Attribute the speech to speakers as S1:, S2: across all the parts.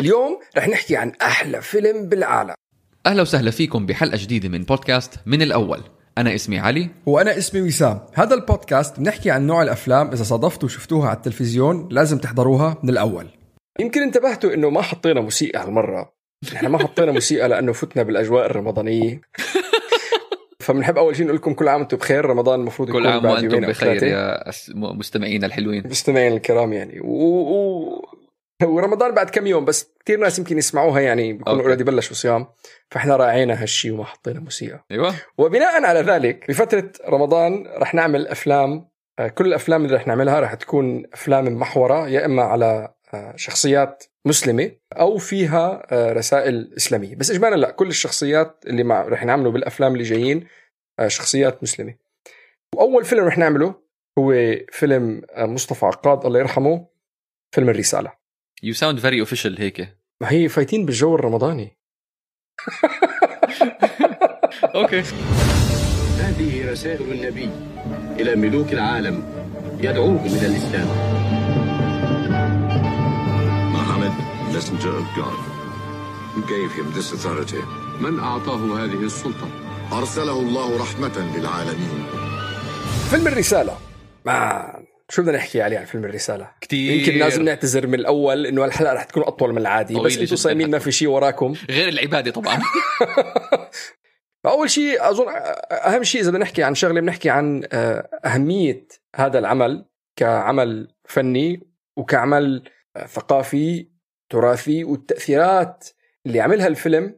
S1: اليوم رح نحكي عن أحلى فيلم بالعالم.
S2: أهلا وسهلا فيكم بحلقة جديدة من بودكاست من الأول. أنا اسمي علي.
S1: وأنا اسمي وسام. هذا البودكاست بنحكي عن نوع الأفلام إذا صادفتوا وشفتوها على التلفزيون لازم تحضروها من الأول. يمكن انتبهتوا إنه ما حطينا موسيقى هالمرة. نحن ما حطينا موسيقى لأنه فتنا بالأجواء الرمضانية. فبنحب أول شيء نقول لكم كل عام وأنتم بخير. رمضان المفروض
S2: كل
S1: يكون
S2: عام وأنتم
S1: يومين أو
S2: بخير. يا مستمعينا الحلوين.
S1: مستمعين الكرام يعني. و... و... ورمضان بعد كم يوم بس كثير ناس يمكن يسمعوها يعني بيكونوا. اوريدي بلشوا صيام فإحنا راعينا هالشيء وما حطينا موسيقى
S2: أيوة.
S1: وبناء على ذلك بفترة رمضان رح نعمل أفلام آه، كل الأفلام اللي رح نعملها رح تكون أفلام محورة يا إما على آه، شخصيات مسلمة أو فيها آه، رسائل إسلامية. بس إجمالا لا كل الشخصيات اللي مع رح نعمله بالأفلام اللي جايين شخصيات مسلمة. وأول فيلم رح نعمله هو فيلم مصطفى عقاد الله يرحمه فيلم الرسالة.
S2: You sound very official هيك
S1: ما هي فايتين بالجو الرمضاني
S2: Okay
S3: هذه رسائل النبي إلى ملوك العالم يدعوهم إلى الإسلام
S4: Muhammad, messenger of God. Who gave him this authority?
S3: من أعطاه هذه السلطة؟
S4: أرسله الله رحمة للعالمين.
S1: فيلم الرسالة ما شو بدنا نحكي عليه عن فيلم الرسالة؟
S2: كتير.
S1: يمكن لازم نعتذر من الأول إنه الحلقة رح تكون أطول من العادي بس
S2: أنتم
S1: صايمين ما في شيء وراكم.
S2: غير العبادة طبعا.
S1: فاول شيء أظن أهم شيء إذا بدنا نحكي عن شغلة بنحكي عن آه، أهمية هذا العمل كعمل فني وكعمل آه، ثقافي تراثي والتأثيرات اللي عملها الفيلم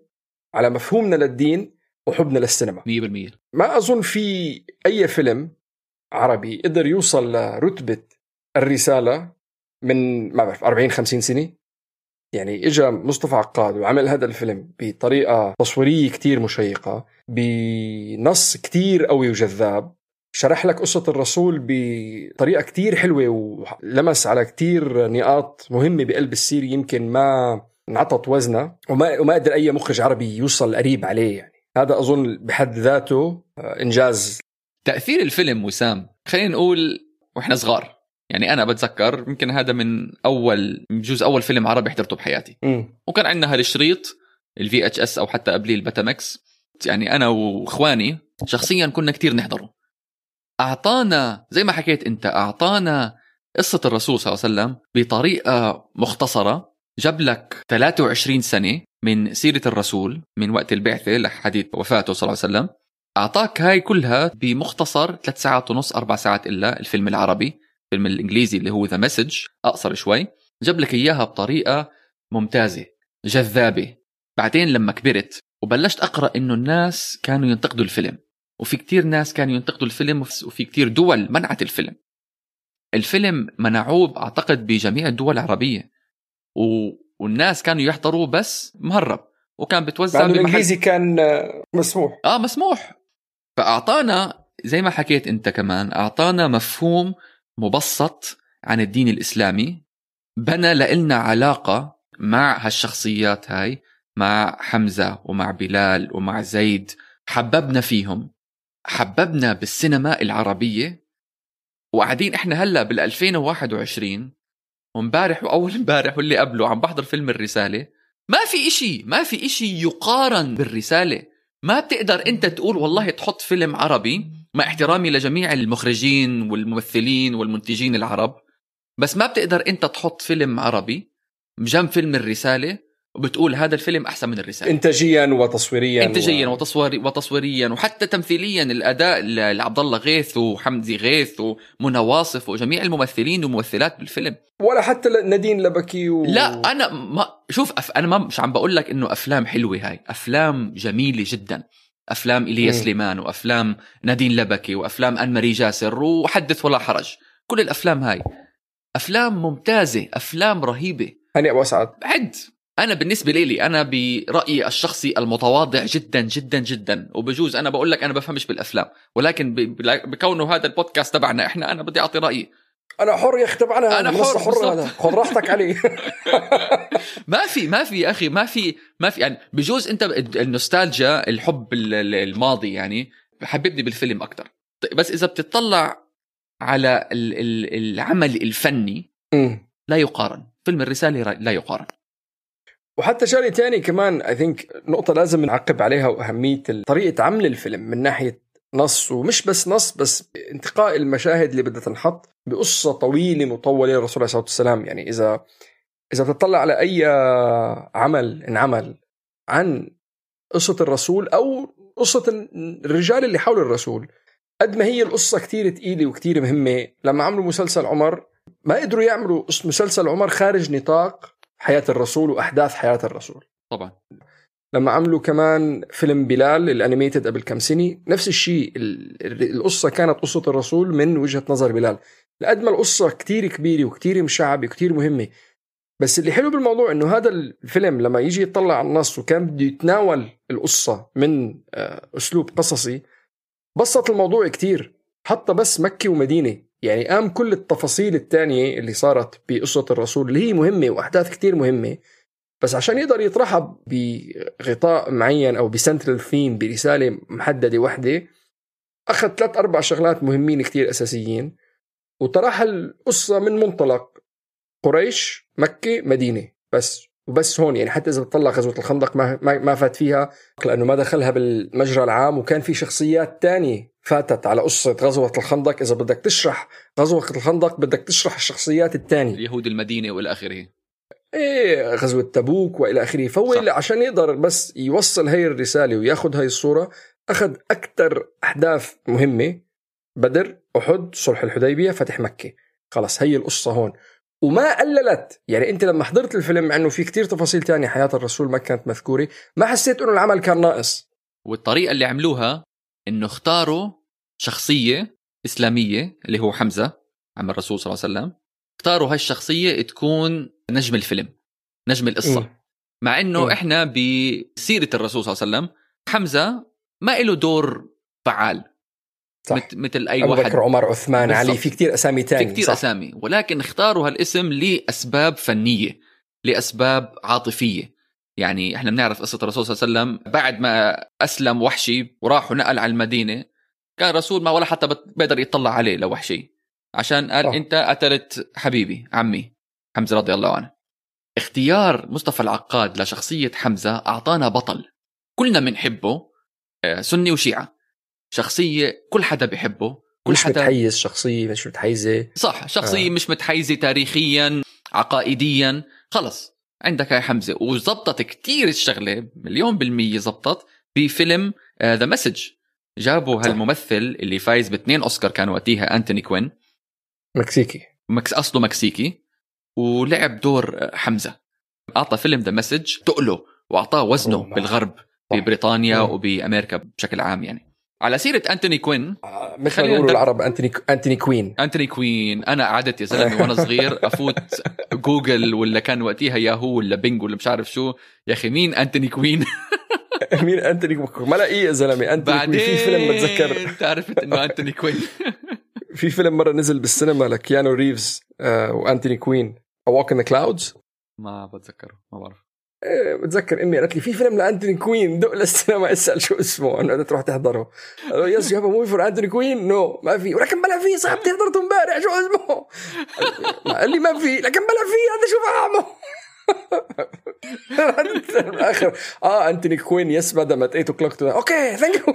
S1: على مفهومنا للدين وحبنا للسينما.
S2: 100%
S1: ما أظن في أي فيلم عربي قدر يوصل لرتبة الرسالة من ما بعرف 40 50 سنة. يعني اجى مصطفى عقاد وعمل هذا الفيلم بطريقة تصويرية كتير مشيقة بنص كتير قوي وجذاب. شرح لك قصة الرسول بطريقة كتير حلوة ولمس على كتير نقاط مهمة بقلب السيرة يمكن ما انعطت وزنها وما وما قدر أي مخرج عربي يوصل قريب عليه. يعني هذا أظن بحد ذاته إنجاز
S2: تأثير الفيلم وسام خلينا نقول وإحنا صغار. يعني أنا بتذكر يمكن هذا من أول بجوز أول فيلم عربي حضرته بحياتي.
S1: مم.
S2: وكان عندنا هالشريط ال VHS أو حتى قبليه ال Betamax يعني أنا وإخواني شخصيا كنا كتير نحضره. أعطانا زي ما حكيت أنت أعطانا قصة الرسول صلى الله عليه وسلم بطريقة مختصرة. جاب لك 23 سنة من سيرة الرسول من وقت البعثة لحديث وفاته صلى الله عليه وسلم. أعطاك هاي كلها بمختصر ثلاث ساعات ونص أربع ساعات إلا الفيلم العربي الفيلم الإنجليزي اللي هو The Message أقصر شوي. جاب لك إياها بطريقة ممتازة جذابة. بعدين لما كبرت وبلشت أقرأ إنه الناس كانوا ينتقدوا الفيلم وفي كتير ناس كانوا ينتقدوا الفيلم وفي كتير دول منعت الفيلم. الفيلم منعوه أعتقد بجميع الدول العربية و... والناس كانوا يحضروا بس مهرب وكان بتوزع
S1: الإنجليزي كان مسموح.
S2: آه مسموح. فأعطانا زي ما حكيت أنت كمان أعطانا مفهوم مبسط عن الدين الإسلامي بنى لنا علاقة مع هالشخصيات هاي مع حمزة ومع بلال ومع زيد حببنا فيهم حببنا بالسينما العربية. وقاعدين إحنا هلأ بال 2021 وامبارح وأول امبارح واللي قبله عم بحضر فيلم الرسالة ما في إشي ما في إشي يقارن بالرسالة. ما بتقدر أنت تقول والله تحط فيلم عربي مع احترامي لجميع المخرجين والممثلين والمنتجين العرب بس ما بتقدر أنت تحط فيلم عربي بجنب فيلم الرسالة وبتقول هذا الفيلم أحسن من الرسالة.
S1: إنتاجيا وتصويريا
S2: انتاجيا
S1: و...
S2: وتصوير وتصويريا وحتى تمثيليا الأداء لعبد الله غيث وحمدي غيث ومنى واصف وجميع الممثلين والممثلات بالفيلم.
S1: ولا حتى نادين لبكي و...
S2: لا أنا ما شوف أف... أنا ما مش عم بقول لك إنه أفلام حلوة هاي. أفلام جميلة جدا. أفلام ايليا. سليمان وأفلام نادين لبكي وأفلام ان ماري جاسر وحدث ولا حرج. كل الأفلام هاي أفلام ممتازة أفلام رهيبة.
S1: هاني أبو أسعد
S2: عد أنا بالنسبة لي أنا برأيي الشخصي المتواضع جدا جدا جدا. وبجوز أنا بقول لك أنا بفهمش بالأفلام. ولكن بكونه هذا البودكاست تبعنا إحنا أنا بدي أعطي رأيي.
S1: أنا حر يا أخي تبعنا
S2: أنا
S1: منصة
S2: حر،
S1: حر. هذا خذ راحتك عليه
S2: ما في ما في يا أخي ما في ما في. يعني بجوز أنت النوستالجيا الحب ال- ال- الماضي يعني حببني بالفيلم أكثر بس إذا بتطلع على ال- ال- العمل الفني. لا يقارن. فيلم الرسالة لا يقارن.
S1: وحتى شغلة تاني كمان اي ثينك نقطة لازم نعقب عليها وأهمية طريقة عمل الفيلم من ناحية نص ومش بس نص بس انتقاء المشاهد اللي بدها تنحط بقصة طويلة مطولة للرسول عليه الصلاة والسلام. يعني إذا إذا بتطلع على أي عمل انعمل عن قصة الرسول أو قصة الرجال اللي حول الرسول قد ما هي القصة كتير تقيلة وكتير مهمة. لما عملوا مسلسل عمر ما قدروا يعملوا مسلسل عمر خارج نطاق حياة الرسول وأحداث حياة الرسول.
S2: طبعا.
S1: لما عملوا كمان فيلم بلال الأنيميتد قبل كم سنة نفس الشيء القصة كانت قصة الرسول من وجهة نظر بلال. لقد ما القصة كتير كبيرة وكتير مشعبة وكتير مهمة بس اللي حلو بالموضوع إنه هذا الفيلم لما يجي يطلع على النص وكان بده يتناول القصة من آه، أسلوب قصصي بسط الموضوع كتير حتى بس مكة ومدينة. يعني قام كل التفاصيل الثانية اللي صارت بقصة الرسول اللي هي مهمة وأحداث كتير مهمة. بس عشان يقدر يطرحها بغطاء معين أو بسنترال ثيم برسالة محددة وحدة أخذ ثلاث أربع شغلات مهمين كتير أساسيين. وطرحها القصة من منطلق قريش مكة مدينة. بس وبس هون يعني حتى إذا بتطلع غزوة الخندق ما ما فات فيها لأنه ما دخلها بالمجرى العام وكان في شخصيات تانية فاتت على قصة غزوة الخندق. إذا بدك تشرح غزوة الخندق بدك تشرح الشخصيات الثانية
S2: اليهود المدينة وإلى آخره.
S1: إيه غزوة تبوك وإلى آخره. فهو. عشان يقدر بس يوصل هي الرسالة وياخذ هاي الصورة أخذ أكثر أحداث مهمة. بدر أحد صلح الحديبية فتح مكة. خلص هي القصة هون. وما قللت يعني انت لما حضرت الفيلم مع انه في كتير تفاصيل تانية حياة الرسول ما كانت مذكورة ما حسيت انه العمل كان ناقص
S2: والطريقة اللي عملوها انه اختاروا شخصية إسلامية اللي هو حمزة عم الرسول صلى الله عليه وسلم اختاروا هاي الشخصية تكون نجم الفيلم نجم القصة م. مع انه م. إحنا بسيرة الرسول صلى الله عليه وسلم حمزة ما له دور فعال صح. مثل أي
S1: أبو
S2: واحد
S1: بكر عمر عثمان بالضبط. علي في كتير أسامي تانية
S2: في كتير صح. أسامي ولكن اختاروا هالاسم لأسباب فنية لأسباب عاطفية يعني إحنا بنعرف قصة الرسول صلى الله عليه وسلم بعد ما أسلم وحشي وراح ونقل على المدينة كان الرسول ما ولا حتى بيقدر يطلع عليه لوحشي عشان قال أوه. أنت قتلت حبيبي عمي حمزة رضي الله عنه اختيار مصطفى العقاد لشخصية حمزة أعطانا بطل كلنا بنحبه آه، سني وشيعة شخصية كل حدا بحبه كل
S1: مش
S2: حدا
S1: متحيز شخصية مش متحيزة.
S2: صح شخصية آه. مش متحيزة تاريخيا عقائديا. خلص عندك هاي حمزة. وزبطت كتير الشغلة مليون بالمية زبطت بفيلم The uh, Message جابوا هالممثل اللي فايز باثنين أوسكار كان وقتها أنتوني كوين.
S1: مكسيكي.
S2: مكس أصله مكسيكي. ولعب دور حمزة. أعطى فيلم The Message تقله وأعطاه وزنه. بالغرب ببريطانيا وبأمريكا بشكل عام يعني. على سيرة أنتوني كوين
S1: آه، مثل ما العرب أنتوني أنتوني كوين.
S2: أنتوني كوين. أنا قعدت يا زلمة وأنا صغير أفوت جوجل ولا كان وقتها ياهو ولا بينج ولا مش عارف شو. يا أخي مين أنتوني كوين؟
S1: مين أنتوني كوين؟ ما لاقيه يا زلمة أنتوني
S2: بعدين
S1: كوين. في فيلم بتذكر.
S2: عرفت إنه أنتوني كوين.
S1: في فيلم مرة نزل بالسينما لكيانو ريفز آه، وأنتوني كوين. A Walk in the Clouds
S2: ما بتذكره ما بعرف.
S1: بتذكر أمي قالت لي في فيلم لأنتوني كوين. دق للسينما اسال شو اسمه. أنا بدها تروح تحضره. قالوا yes you have movie for أنتوني كوين. no ما في. ولكن بلا في صاحبتي حضرته امبارح. شو اسمه؟ قال لي ما في. لكن بلا في هذا شو فهمه؟ بالاخر آه أنتوني كوين yes بعد ما 8 o'clock okay thank you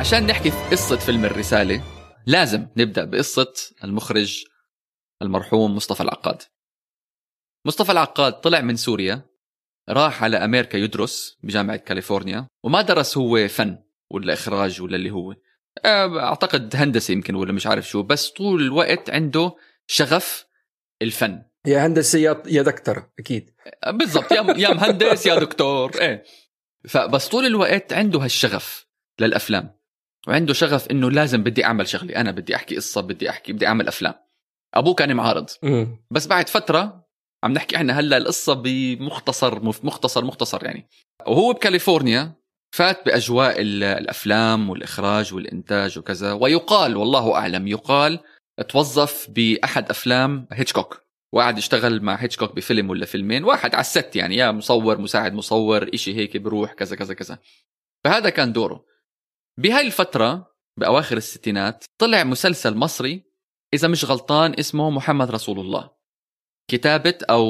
S2: عشان نحكي قصة فيلم الرسالة لازم نبدأ بقصة المخرج المرحوم مصطفى العقاد. مصطفى العقاد طلع من سوريا راح على أمريكا يدرس بجامعة كاليفورنيا وما درس هو فن ولا إخراج ولا اللي هو. أعتقد هندسة يمكن ولا مش عارف شو بس طول الوقت عنده شغف الفن.
S1: يا هندسة يا يا دكتور أكيد.
S2: بالضبط يا يا مهندس يا دكتور إيه. فبس طول الوقت عنده هالشغف للأفلام. وعنده شغف إنه لازم بدي أعمل شغلي. أنا بدي أحكي قصة بدي أحكي بدي أعمل أفلام. أبوه كان معارض. بس بعد فترة عم نحكي إحنا هلأ القصة بمختصر مختصر مختصر يعني. وهو بكاليفورنيا فات بأجواء الأفلام والإخراج والإنتاج وكذا. ويقال والله أعلم يقال توظف بأحد أفلام هيتشكوك. وقعد يشتغل مع هيتشكوك بفيلم ولا فيلمين. واحد على الست يعني يا مصور مساعد مصور إشي هيك بروح كذا كذا كذا. فهذا كان دوره. بهاي الفترة بأواخر الستينات طلع مسلسل مصري إذا مش غلطان اسمه محمد رسول الله. كتابة أو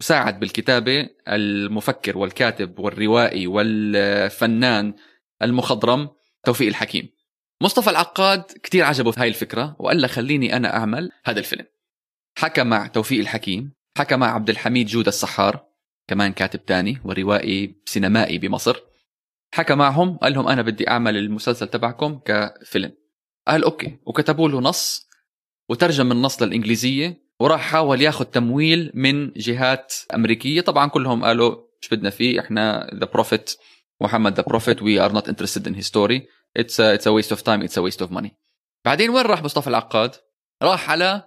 S2: ساعد بالكتابة المفكر والكاتب والروائي والفنان المخضرم توفيق الحكيم. مصطفى العقاد كتير عجبه هاي الفكرة وقال له خليني أنا أعمل هذا الفيلم. حكى مع توفيق الحكيم حكى مع عبد الحميد جودة السحار كمان كاتب تاني وروائي سينمائي بمصر. حكى معهم قال لهم أنا بدي أعمل المسلسل تبعكم كفيلم. قال okay. وكتبوا له نص وترجم النص للإنجليزية وراح حاول ياخذ تمويل من جهات أمريكية. طبعا كلهم قالوا مش بدنا فيه إحنا the Prophet محمد the Prophet we are not interested in his story it's it's a waste of time it's a waste of money بعدين وين راح مصطفى العقاد؟ راح على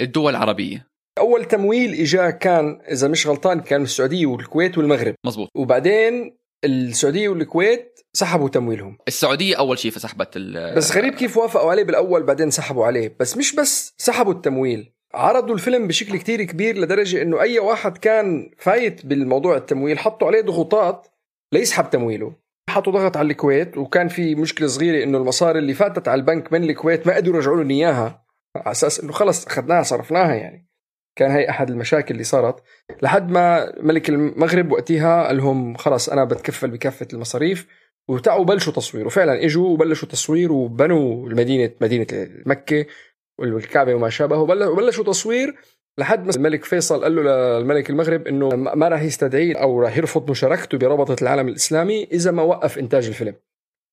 S2: الدول العربية.
S1: أول تمويل اجا كان إذا مش غلطان كان من السعودية والكويت والمغرب.
S2: مزبوط
S1: وبعدين السعودية والكويت سحبوا تمويلهم.
S2: السعودية أول شيء فسحبت ال-
S1: بس غريب كيف وافقوا عليه بالأول بعدين سحبوا عليه. بس مش بس سحبوا التمويل عرضوا الفيلم بشكل كتير كبير لدرجة إنه أي واحد كان فايت بالموضوع التمويل حطوا عليه ضغوطات ليسحب تمويله. حطوا ضغط على الكويت وكان في مشكلة صغيرة إنه المصاري اللي فاتت على البنك من الكويت ما قدروا يرجعوا لهم إياها على أساس إنه خلص أخذناها صرفناها يعني. كان هي أحد المشاكل اللي صارت. لحد ما ملك المغرب وقتها قال لهم خلص أنا بتكفل بكافة المصاريف وتعوا بلشوا تصوير. وفعلا إجوا وبلشوا تصوير وبنوا المدينة مدينة مكة والكعبة وما شابه وبل- وبلشوا تصوير. لحد ما الملك فيصل قال له للملك المغرب إنه ما راح يستدعيه أو راح يرفض مشاركته برابطه العالم الإسلامي إذا ما وقف إنتاج الفيلم.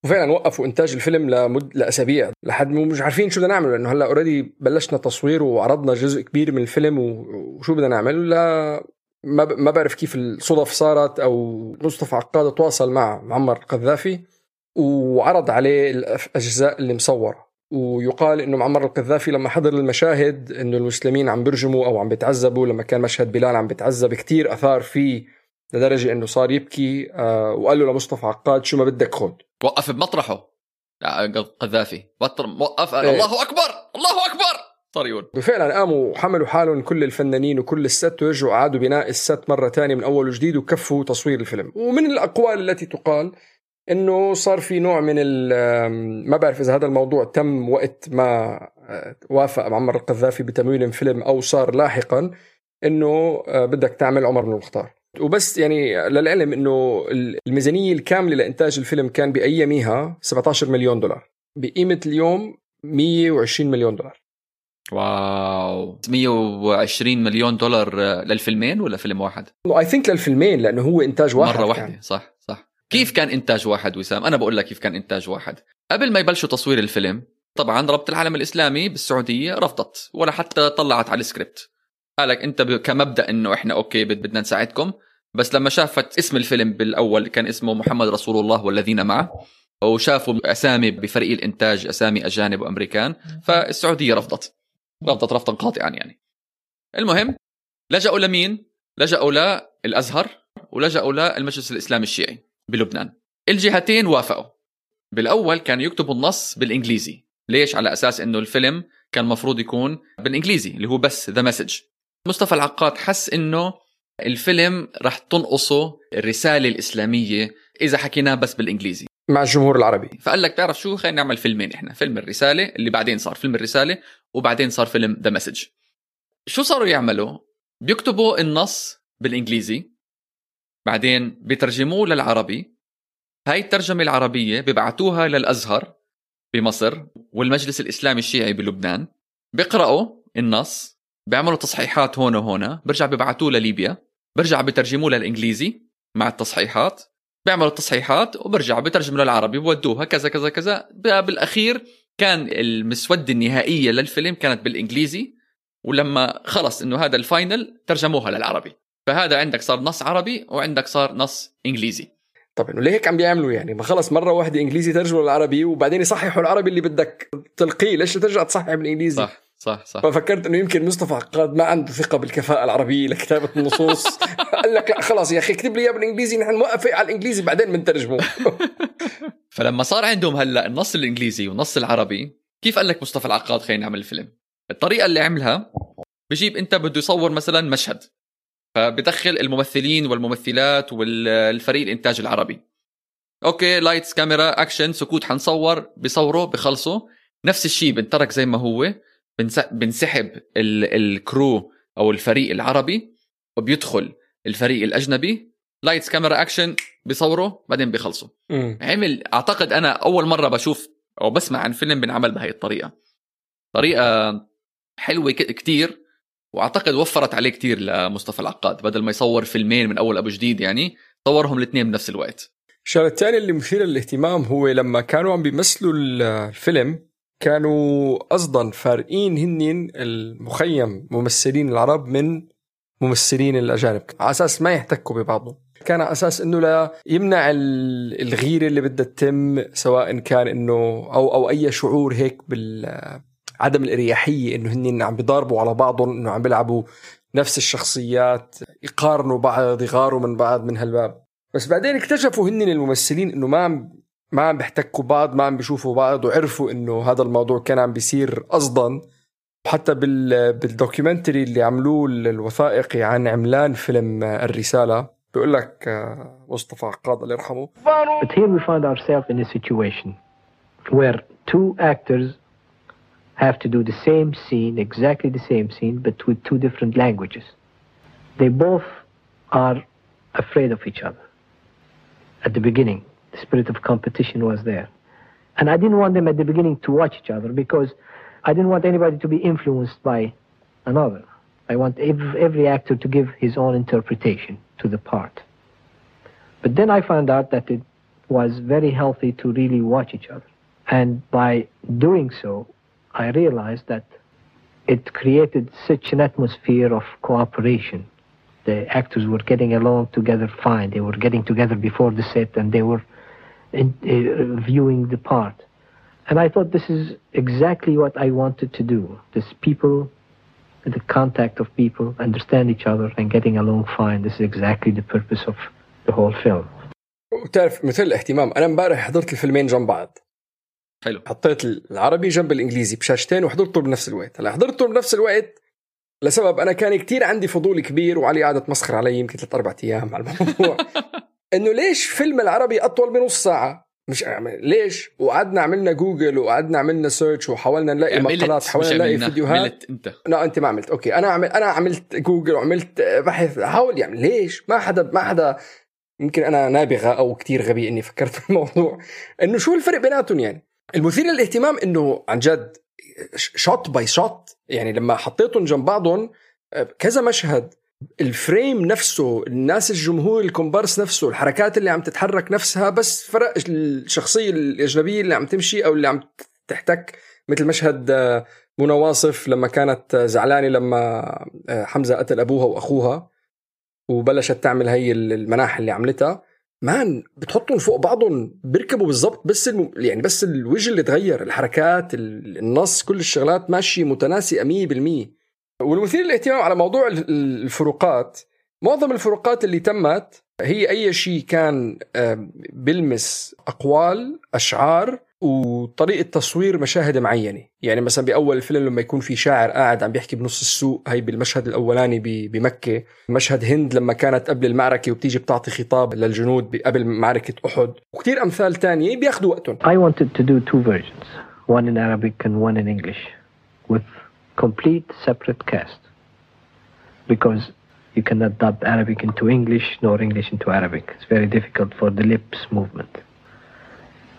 S1: وفعلا وقفوا إنتاج الفيلم لمد لأسابيع لحد مش عارفين شو بدنا نعمل لأنه هلأ اوريدي بلشنا تصوير وعرضنا جزء كبير من الفيلم وشو بدنا نعمل لا ما ب- ما بعرف كيف الصدف صارت أو مصطفى عقاد تواصل مع معمر القذافي وعرض عليه الاجزاء اللي مصوره ويقال إنه معمر القذافي لما حضر المشاهد إنه المسلمين عم بيرجموا أو عم بيتعذبوا لما كان مشهد بلال عم بيتعذب كتير أثار فيه لدرجة إنه صار يبكي آه وقال له لمصطفى عقاد شو ما بدك خذ
S2: وقف بمطرحه. قذافي. وقف قال
S1: إيه.
S2: الله أكبر! الله أكبر! صار يقول.
S1: وفعلا قاموا وحملوا حالهم كل الفنانين وكل الست ورجعوا اعادوا بناء الست مرة تانية من أول وجديد وكفوا تصوير الفيلم. ومن الأقوال التي تقال إنه صار في نوع من ال- ما بعرف إذا هذا الموضوع تم وقت ما آه، وافق معمر القذافي بتمويل فيلم أو صار لاحقا إنه آه، بدك تعمل عمر بن المختار وبس يعني للعلم إنه الميزانية الكاملة لإنتاج الفيلم كان بأياميها 17 مليون دولار. بقيمة اليوم 120 مليون دولار.
S2: wow. 120 مليون دولار للفيلمين ولا فيلم واحد؟
S1: I think للفيلمين لأنه هو إنتاج واحد مرة.
S2: واحدة. صح صح. كيف كان إنتاج واحد وسام؟ أنا بقول لك كيف كان إنتاج واحد. قبل ما يبلشوا تصوير الفيلم طبعا رابطة العالم الإسلامي بالسعودية رفضت ولا حتى طلعت على السكريبت. قالك أنت كمبدأ إنه إحنا أوكي بد- بدنا نساعدكم. بس لما شافت اسم الفيلم بالأول كان اسمه محمد رسول الله والذين معه وشافوا أسامي بفريق الإنتاج أسامي أجانب وأمريكان فالسعودية رفضت. رفضت رفضا قاطعا يعني. المهم لجأوا لمين؟ لجأوا للأزهر ولجأوا للمجلس الإسلامي الشيعي بلبنان. الجهتين وافقوا. بالأول كانوا يكتبوا النص بالإنجليزي. ليش؟ على أساس إنه الفيلم كان مفروض يكون بالإنجليزي اللي هو بس The Message مصطفى العقاد حس إنه الفيلم رح تنقصه الرسالة الإسلامية إذا حكيناه بس بالإنجليزي.
S1: مع الجمهور العربي.
S2: فقال لك تعرف شو؟ خلينا نعمل فيلمين إحنا. فيلم الرسالة اللي بعدين صار فيلم الرسالة وبعدين صار فيلم The Message شو صاروا يعملوا؟ بيكتبوا النص بالإنجليزي بعدين بيترجموه للعربي. هاي الترجمة العربية بيبعتوها للأزهر بمصر والمجلس الإسلامي الشيعي بلبنان. بيقرأوا النص بيعملوا تصحيحات هون وهنا برجع بيبعتوه لليبيا. برجع بترجموه للإنجليزي مع التصحيحات. بيعملوا التصحيحات وبرجع بترجموا للعربي. بودوها كذا كذا كذا. بالأخير كان المسودة النهائية للفيلم كانت بالإنجليزي. ولما خلص إنه هذا الفاينل ترجموها للعربي. فهذا عندك صار نص عربي وعندك صار نص إنجليزي.
S1: طب إنه ليه هيك عم بيعملوا يعني؟ ما خلص مرة واحدة إنجليزي ترجموا للعربي وبعدين يصححوا العربي اللي بدك تلقيه. ليش ترجع تصحح بالإنجليزي؟
S2: صح. صح صح.
S1: ففكرت إنه يمكن مصطفى عقاد ما عنده ثقة بالكفاءة العربية لكتابة النصوص. قال لك لا خلاص يا أخي اكتب لي اياه بالإنجليزي نحن نوقفه على الإنجليزي بعدين بنترجمه.
S2: فلما صار عندهم هلأ النص الإنجليزي والنص العربي كيف قال لك مصطفى العقاد خلينا نعمل الفيلم؟ الطريقة اللي عملها بجيب أنت بده يصور مثلا مشهد فبدخل الممثلين والممثلات والفريق الإنتاج العربي. okay lights camera action سكوت حنصور بصوروا بخلصوا نفس الشيء بنترك زي ما هو. بنسحب ال- ال crew أو الفريق العربي وبيدخل الفريق الأجنبي lights camera action بيصوروا بعدين بيخلصوا. عمل أعتقد أنا أول مرة بشوف أو بسمع عن فيلم بنعمل بهي الطريقة. طريقة حلوة كتير وأعتقد وفرت عليه كتير لمصطفى العقاد. بدل ما يصور فيلمين من أول أبو جديد يعني صورهم الاثنين بنفس الوقت.
S1: الشغلة الثانية اللي مثيرة للاهتمام هو لما كانوا عم بيمثلوا الفيلم كانوا قصدا فارقين هنين المخيم ممثلين العرب من ممثلين الأجانب. على أساس ما يحتكوا ببعضهم. كان على أساس إنه لا يمنع ال- الغيرة اللي بدها تتم سواء كان إنه أو أو أي شعور هيك بال عدم الإريحية إنه هن عم بيضاربوا على بعضهم إنه عم بيلعبوا نفس الشخصيات يقارنوا بعض يغاروا من بعض من هالباب. بس بعدين اكتشفوا هن الممثلين إنه ما ما عم بيحتكوا بعض ما عم بيشوفوا بعض وعرفوا انه هذا الموضوع كان عم بيصير قصدا وحتى بال بالدوكيومنتري اللي عملوه الوثائقي عن عملان فيلم الرساله بيقول لك آه، مصطفى عقاد الله يرحمه
S5: But here we find ourselves in a situation where two actors have to do the same scene, exactly the same scene, but with two different languages. They both are afraid of each other. At the beginning, the spirit of competition was there. And I didn't want them at the beginning to watch each other because I didn't want anybody to be influenced by another. I want every, every actor to give his own interpretation to the part. But then I found out that it was very healthy to really watch each other. And by doing so, I realized that it created such an atmosphere of cooperation. The actors were getting along together fine. They were getting together before the set and they were in, uh, viewing the part. And I thought this is exactly what I wanted to do. This people, the contact of people, understand each other and getting along fine. This is exactly the purpose of the whole film.
S1: وتعرف مثل الاهتمام أنا امبارح حضرت الفيلمين جنب بعض
S2: حلو
S1: حطيت العربي جنب الإنجليزي بشاشتين وحضرته بنفس الوقت هلا حضرته بنفس الوقت لسبب أنا كان كتير عندي فضول كبير وعلي قاعدة تمسخر علي يمكن ثلاث أربع أيام على الموضوع إنه ليش فيلم العربي أطول بنص ساعة؟ مش يعني ليش؟ وقعدنا عملنا جوجل وقعدنا عملنا search وحاولنا نلاقي
S2: عملت
S1: مقالات حاولنا نلاقي
S2: عملنا.
S1: فيديوهات.
S2: عملت انت.
S1: لا أنت ما عملت. okay أنا عمل أنا عملت جوجل وعملت بحث. حاول يعني ليش؟ ما حدا ما حدا يمكن أنا نابغة أو كتير غبي إني فكرت في الموضوع. إنه شو الفرق بيناتهم يعني؟ المثير للاهتمام إنه عن جد shot by shot يعني لما حطيتهم جنب بعضهم كذا مشهد. ال frame نفسه الناس الجمهور الكومبارس نفسه الحركات اللي عم تتحرك نفسها بس فرق الشخصية الأجنبية اللي عم تمشي أو اللي عم تحتك مثل مشهد آه، منى واصف لما كانت آه، زعلانة لما آه، حمزة قتل أبوها وأخوها وبلشت تعمل هي المناح اللي عملتها. مان بتحطهم فوق بعضهم بيركبوا بالضبط بس الم... يعني بس الوجه اللي تغير الحركات ال- النص كل الشغلات ماشية متناسقه 100% والمثير للاهتمام على موضوع ال- الفروقات معظم الفروقات اللي تمت هي أي شيء كان بلمس أقوال أشعار وطريقة تصوير مشاهد معينة. يعني مثلا بأول الفيلم لما يكون في شاعر قاعد عم بيحكي بنص السوق هي بالمشهد الأولاني بمكة. مشهد هند لما كانت قبل المعركة وبتيجي بتعطي خطاب للجنود قبل معركة أحد. وكثير أمثال تانية بياخذوا وقتهم.
S5: I wanted to do two versions, one in Arabic and one in English, with complete separate cast. Because you cannot dub Arabic into English nor English into Arabic. It's very difficult for the lips movement.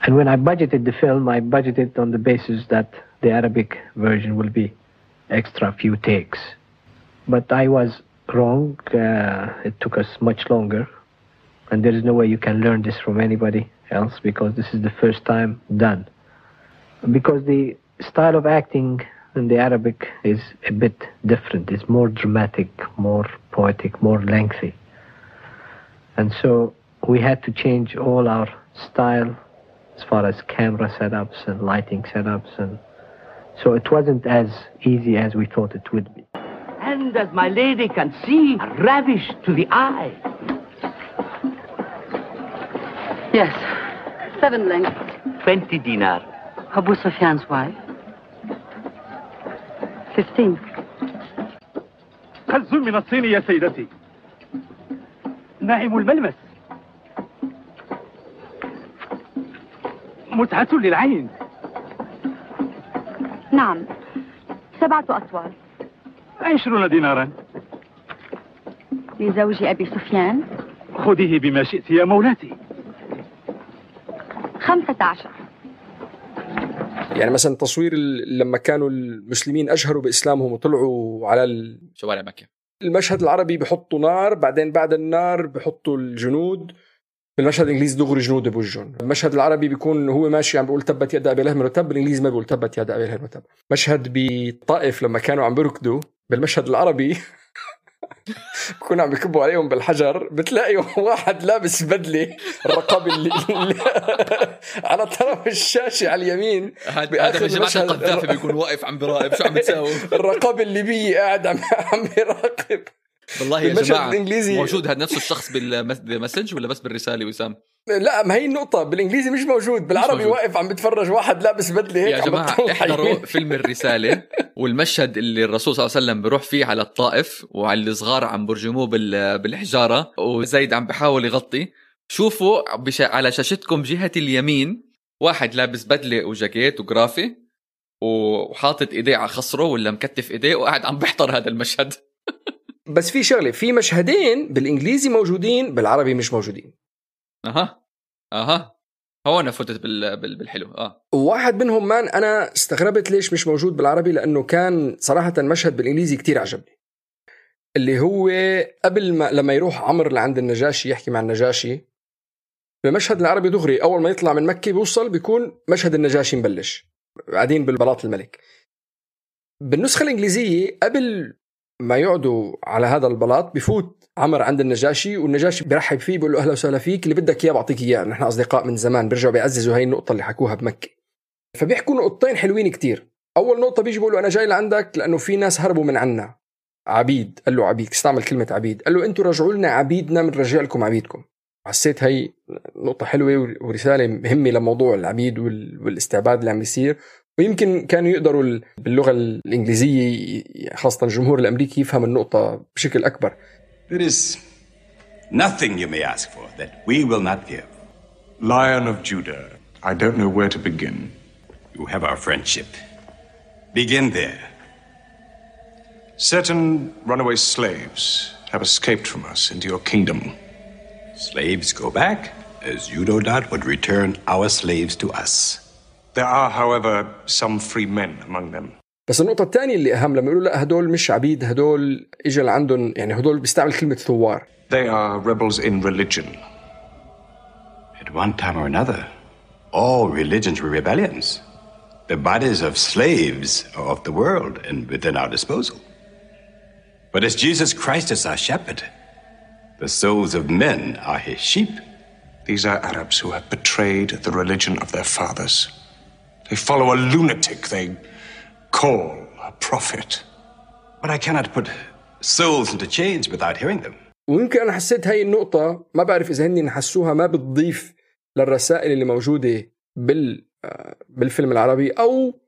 S5: And when I budgeted the film, I budgeted on the basis that the Arabic version will be extra few takes. But I was wrong. Uh, it took us much longer. And there is no way you can learn this from anybody else because this is the first time done. Because the style of acting in the Arabic is a bit different. It's more dramatic, more poetic, more lengthy. And so we had to change all our style as far as camera setups and lighting setups and so it wasn't as easy as we thought it would be.
S6: And as my lady can see, ravished to the eye.
S7: Yes. Seven lengths.
S6: Twenty dinar.
S7: Abu Sufyan's wife. Fifteen.
S8: خز من الصين يا سيدتي. ناعم الملمس.
S6: متعة للعين.
S7: نعم. سبعة أطوال.
S6: عشرون دينارا.
S7: لزوج أبي سفيان.
S6: خذيه بما شئت يا مولاتي.
S7: خمسة عشر.
S1: يعني مثلا تصوير لما كانوا المسلمين اجهروا بإسلامهم وطلعوا على
S2: شوارع مكة.
S1: المشهد العربي بحطوا نار بعدين بعد النار بحطوا الجنود. بالمشهد الإنجليزي دغري جنود بوجهن المشهد العربي بيكون هو ماشي عم بيقول تبت يد أبي لهب وتب بالانجليزي ما بيقول تبت يد أبي لهب وتب مشهد بطائف لما كانوا عم بيركضوا بالمشهد العربي بكونوا عم بيكبوا عليهم بالحجر بتلاقي واحد لابس بدلة الرقابه اللي, اللي على طرف الشاشة على اليمين.
S2: هذا
S1: المشهد-
S2: القذافي بيكون واقف عم براقب شو عم بتساوي.
S1: الرقابه الليبيه قاعد عم عم بيراقب
S2: والله يا جماعة
S1: الإنجليزي-
S2: موجود هذا نفس الشخص بالمسج ولا بس بالرسالة وسام؟
S1: لا ما هي النقطة بالإنجليزي مش موجود بالعربي
S2: موجود.
S1: واقف عم بتفرج واحد لابس بدلة هيك
S2: يا
S1: بتطلع
S2: احضروا. فيلم الرسالة والمشهد اللي الرسول صلى الله عليه وسلم بيروح فيه على الطائف وعلى الصغار عم برجموه بال- بالحجارة وزيد عم بحاول يغطي شوفوا بش... على شاشتكم جهة اليمين واحد لابس بدلة وجاكيت وجرافي وحاطط إيديه على خصره ولا مكتف إيديه وقاعد عم بيحضر هذا المشهد
S1: بس في شغلة في مشهدين بالإنجليزي موجودين بالعربي مش موجودين
S2: أها. أها. هون أنا فتت بال... بال... بالحلو. آه.
S1: وواحد منهم مان أنا استغربت ليش مش موجود بالعربي؟ لأنه كان صراحة مشهد بالإنجليزي كتير عجبني. اللي هو قبل ما لما يروح عمرو لعند النجاشي يحكي مع النجاشي بمشهد العربي دغري أول ما يطلع من مكة بيوصل بيكون مشهد النجاشي مبلش. قاعدين بالبلاط الملك. بالنسخة الإنجليزية قبل ما يقعدوا على هذا البلاط بفوت عمر عند النجاشي والنجاشي بيرحب فيه بيقول له أهلا وسهلا فيك اللي بدك إياه بعطيك إياه. نحن أصدقاء من زمان بيرجعوا بيعززوا هاي النقطة اللي حكوها بمكة. فبيحكوا نقطتين حلوين كتير. أول نقطة بيجي بيقولوا أنا جاي لعندك لأنه في ناس هربوا من عنا. عبيد قال له عبيد استعمل كلمة عبيد. قال له أنتم رجعوا لنا عبيدنا بنرجع لكم عبيدكم. حسيت هي نقطة حلوة ورسالة مهمة لموضوع العبيد وال- والاستعباد اللي عم بيصير ويمكن كانوا يقدروا ال- باللغة الإنجليزية خاصة الجمهور الأمريكي يفهم النقطة بشكل أكبر.
S8: There is nothing you may ask for that we will not give.
S9: Lion of Judah, I don't know where to begin.
S8: You have our friendship. Begin there.
S9: Certain runaway slaves have escaped from us into your kingdom.
S8: Slaves go back, as doubt would return our slaves to us.
S9: There are, however, some free men among them.
S1: بس النقطة الثانية اللي أهم لما يقولوا لا هدول مش عبيد هدول إجا لعندهم يعني هدول بيستعمل كلمة ثوار
S9: They are rebels in religion.
S8: At one time or another, all religions were rebellions. The bodies of slaves are of the world and within our disposal. But as Jesus Christ is our shepherd, the souls of men are his sheep.
S9: These are Arabs who have betrayed the religion of their fathers. They follow a lunatic they call a prophet.
S8: But I cannot put souls into chains without hearing them.
S1: ويمكن أنا حسيت هاي النقطة ما بعرف إذا هن حسوها ما بتضيف للرسائل اللي موجودة بال آه، بالفيلم العربي أو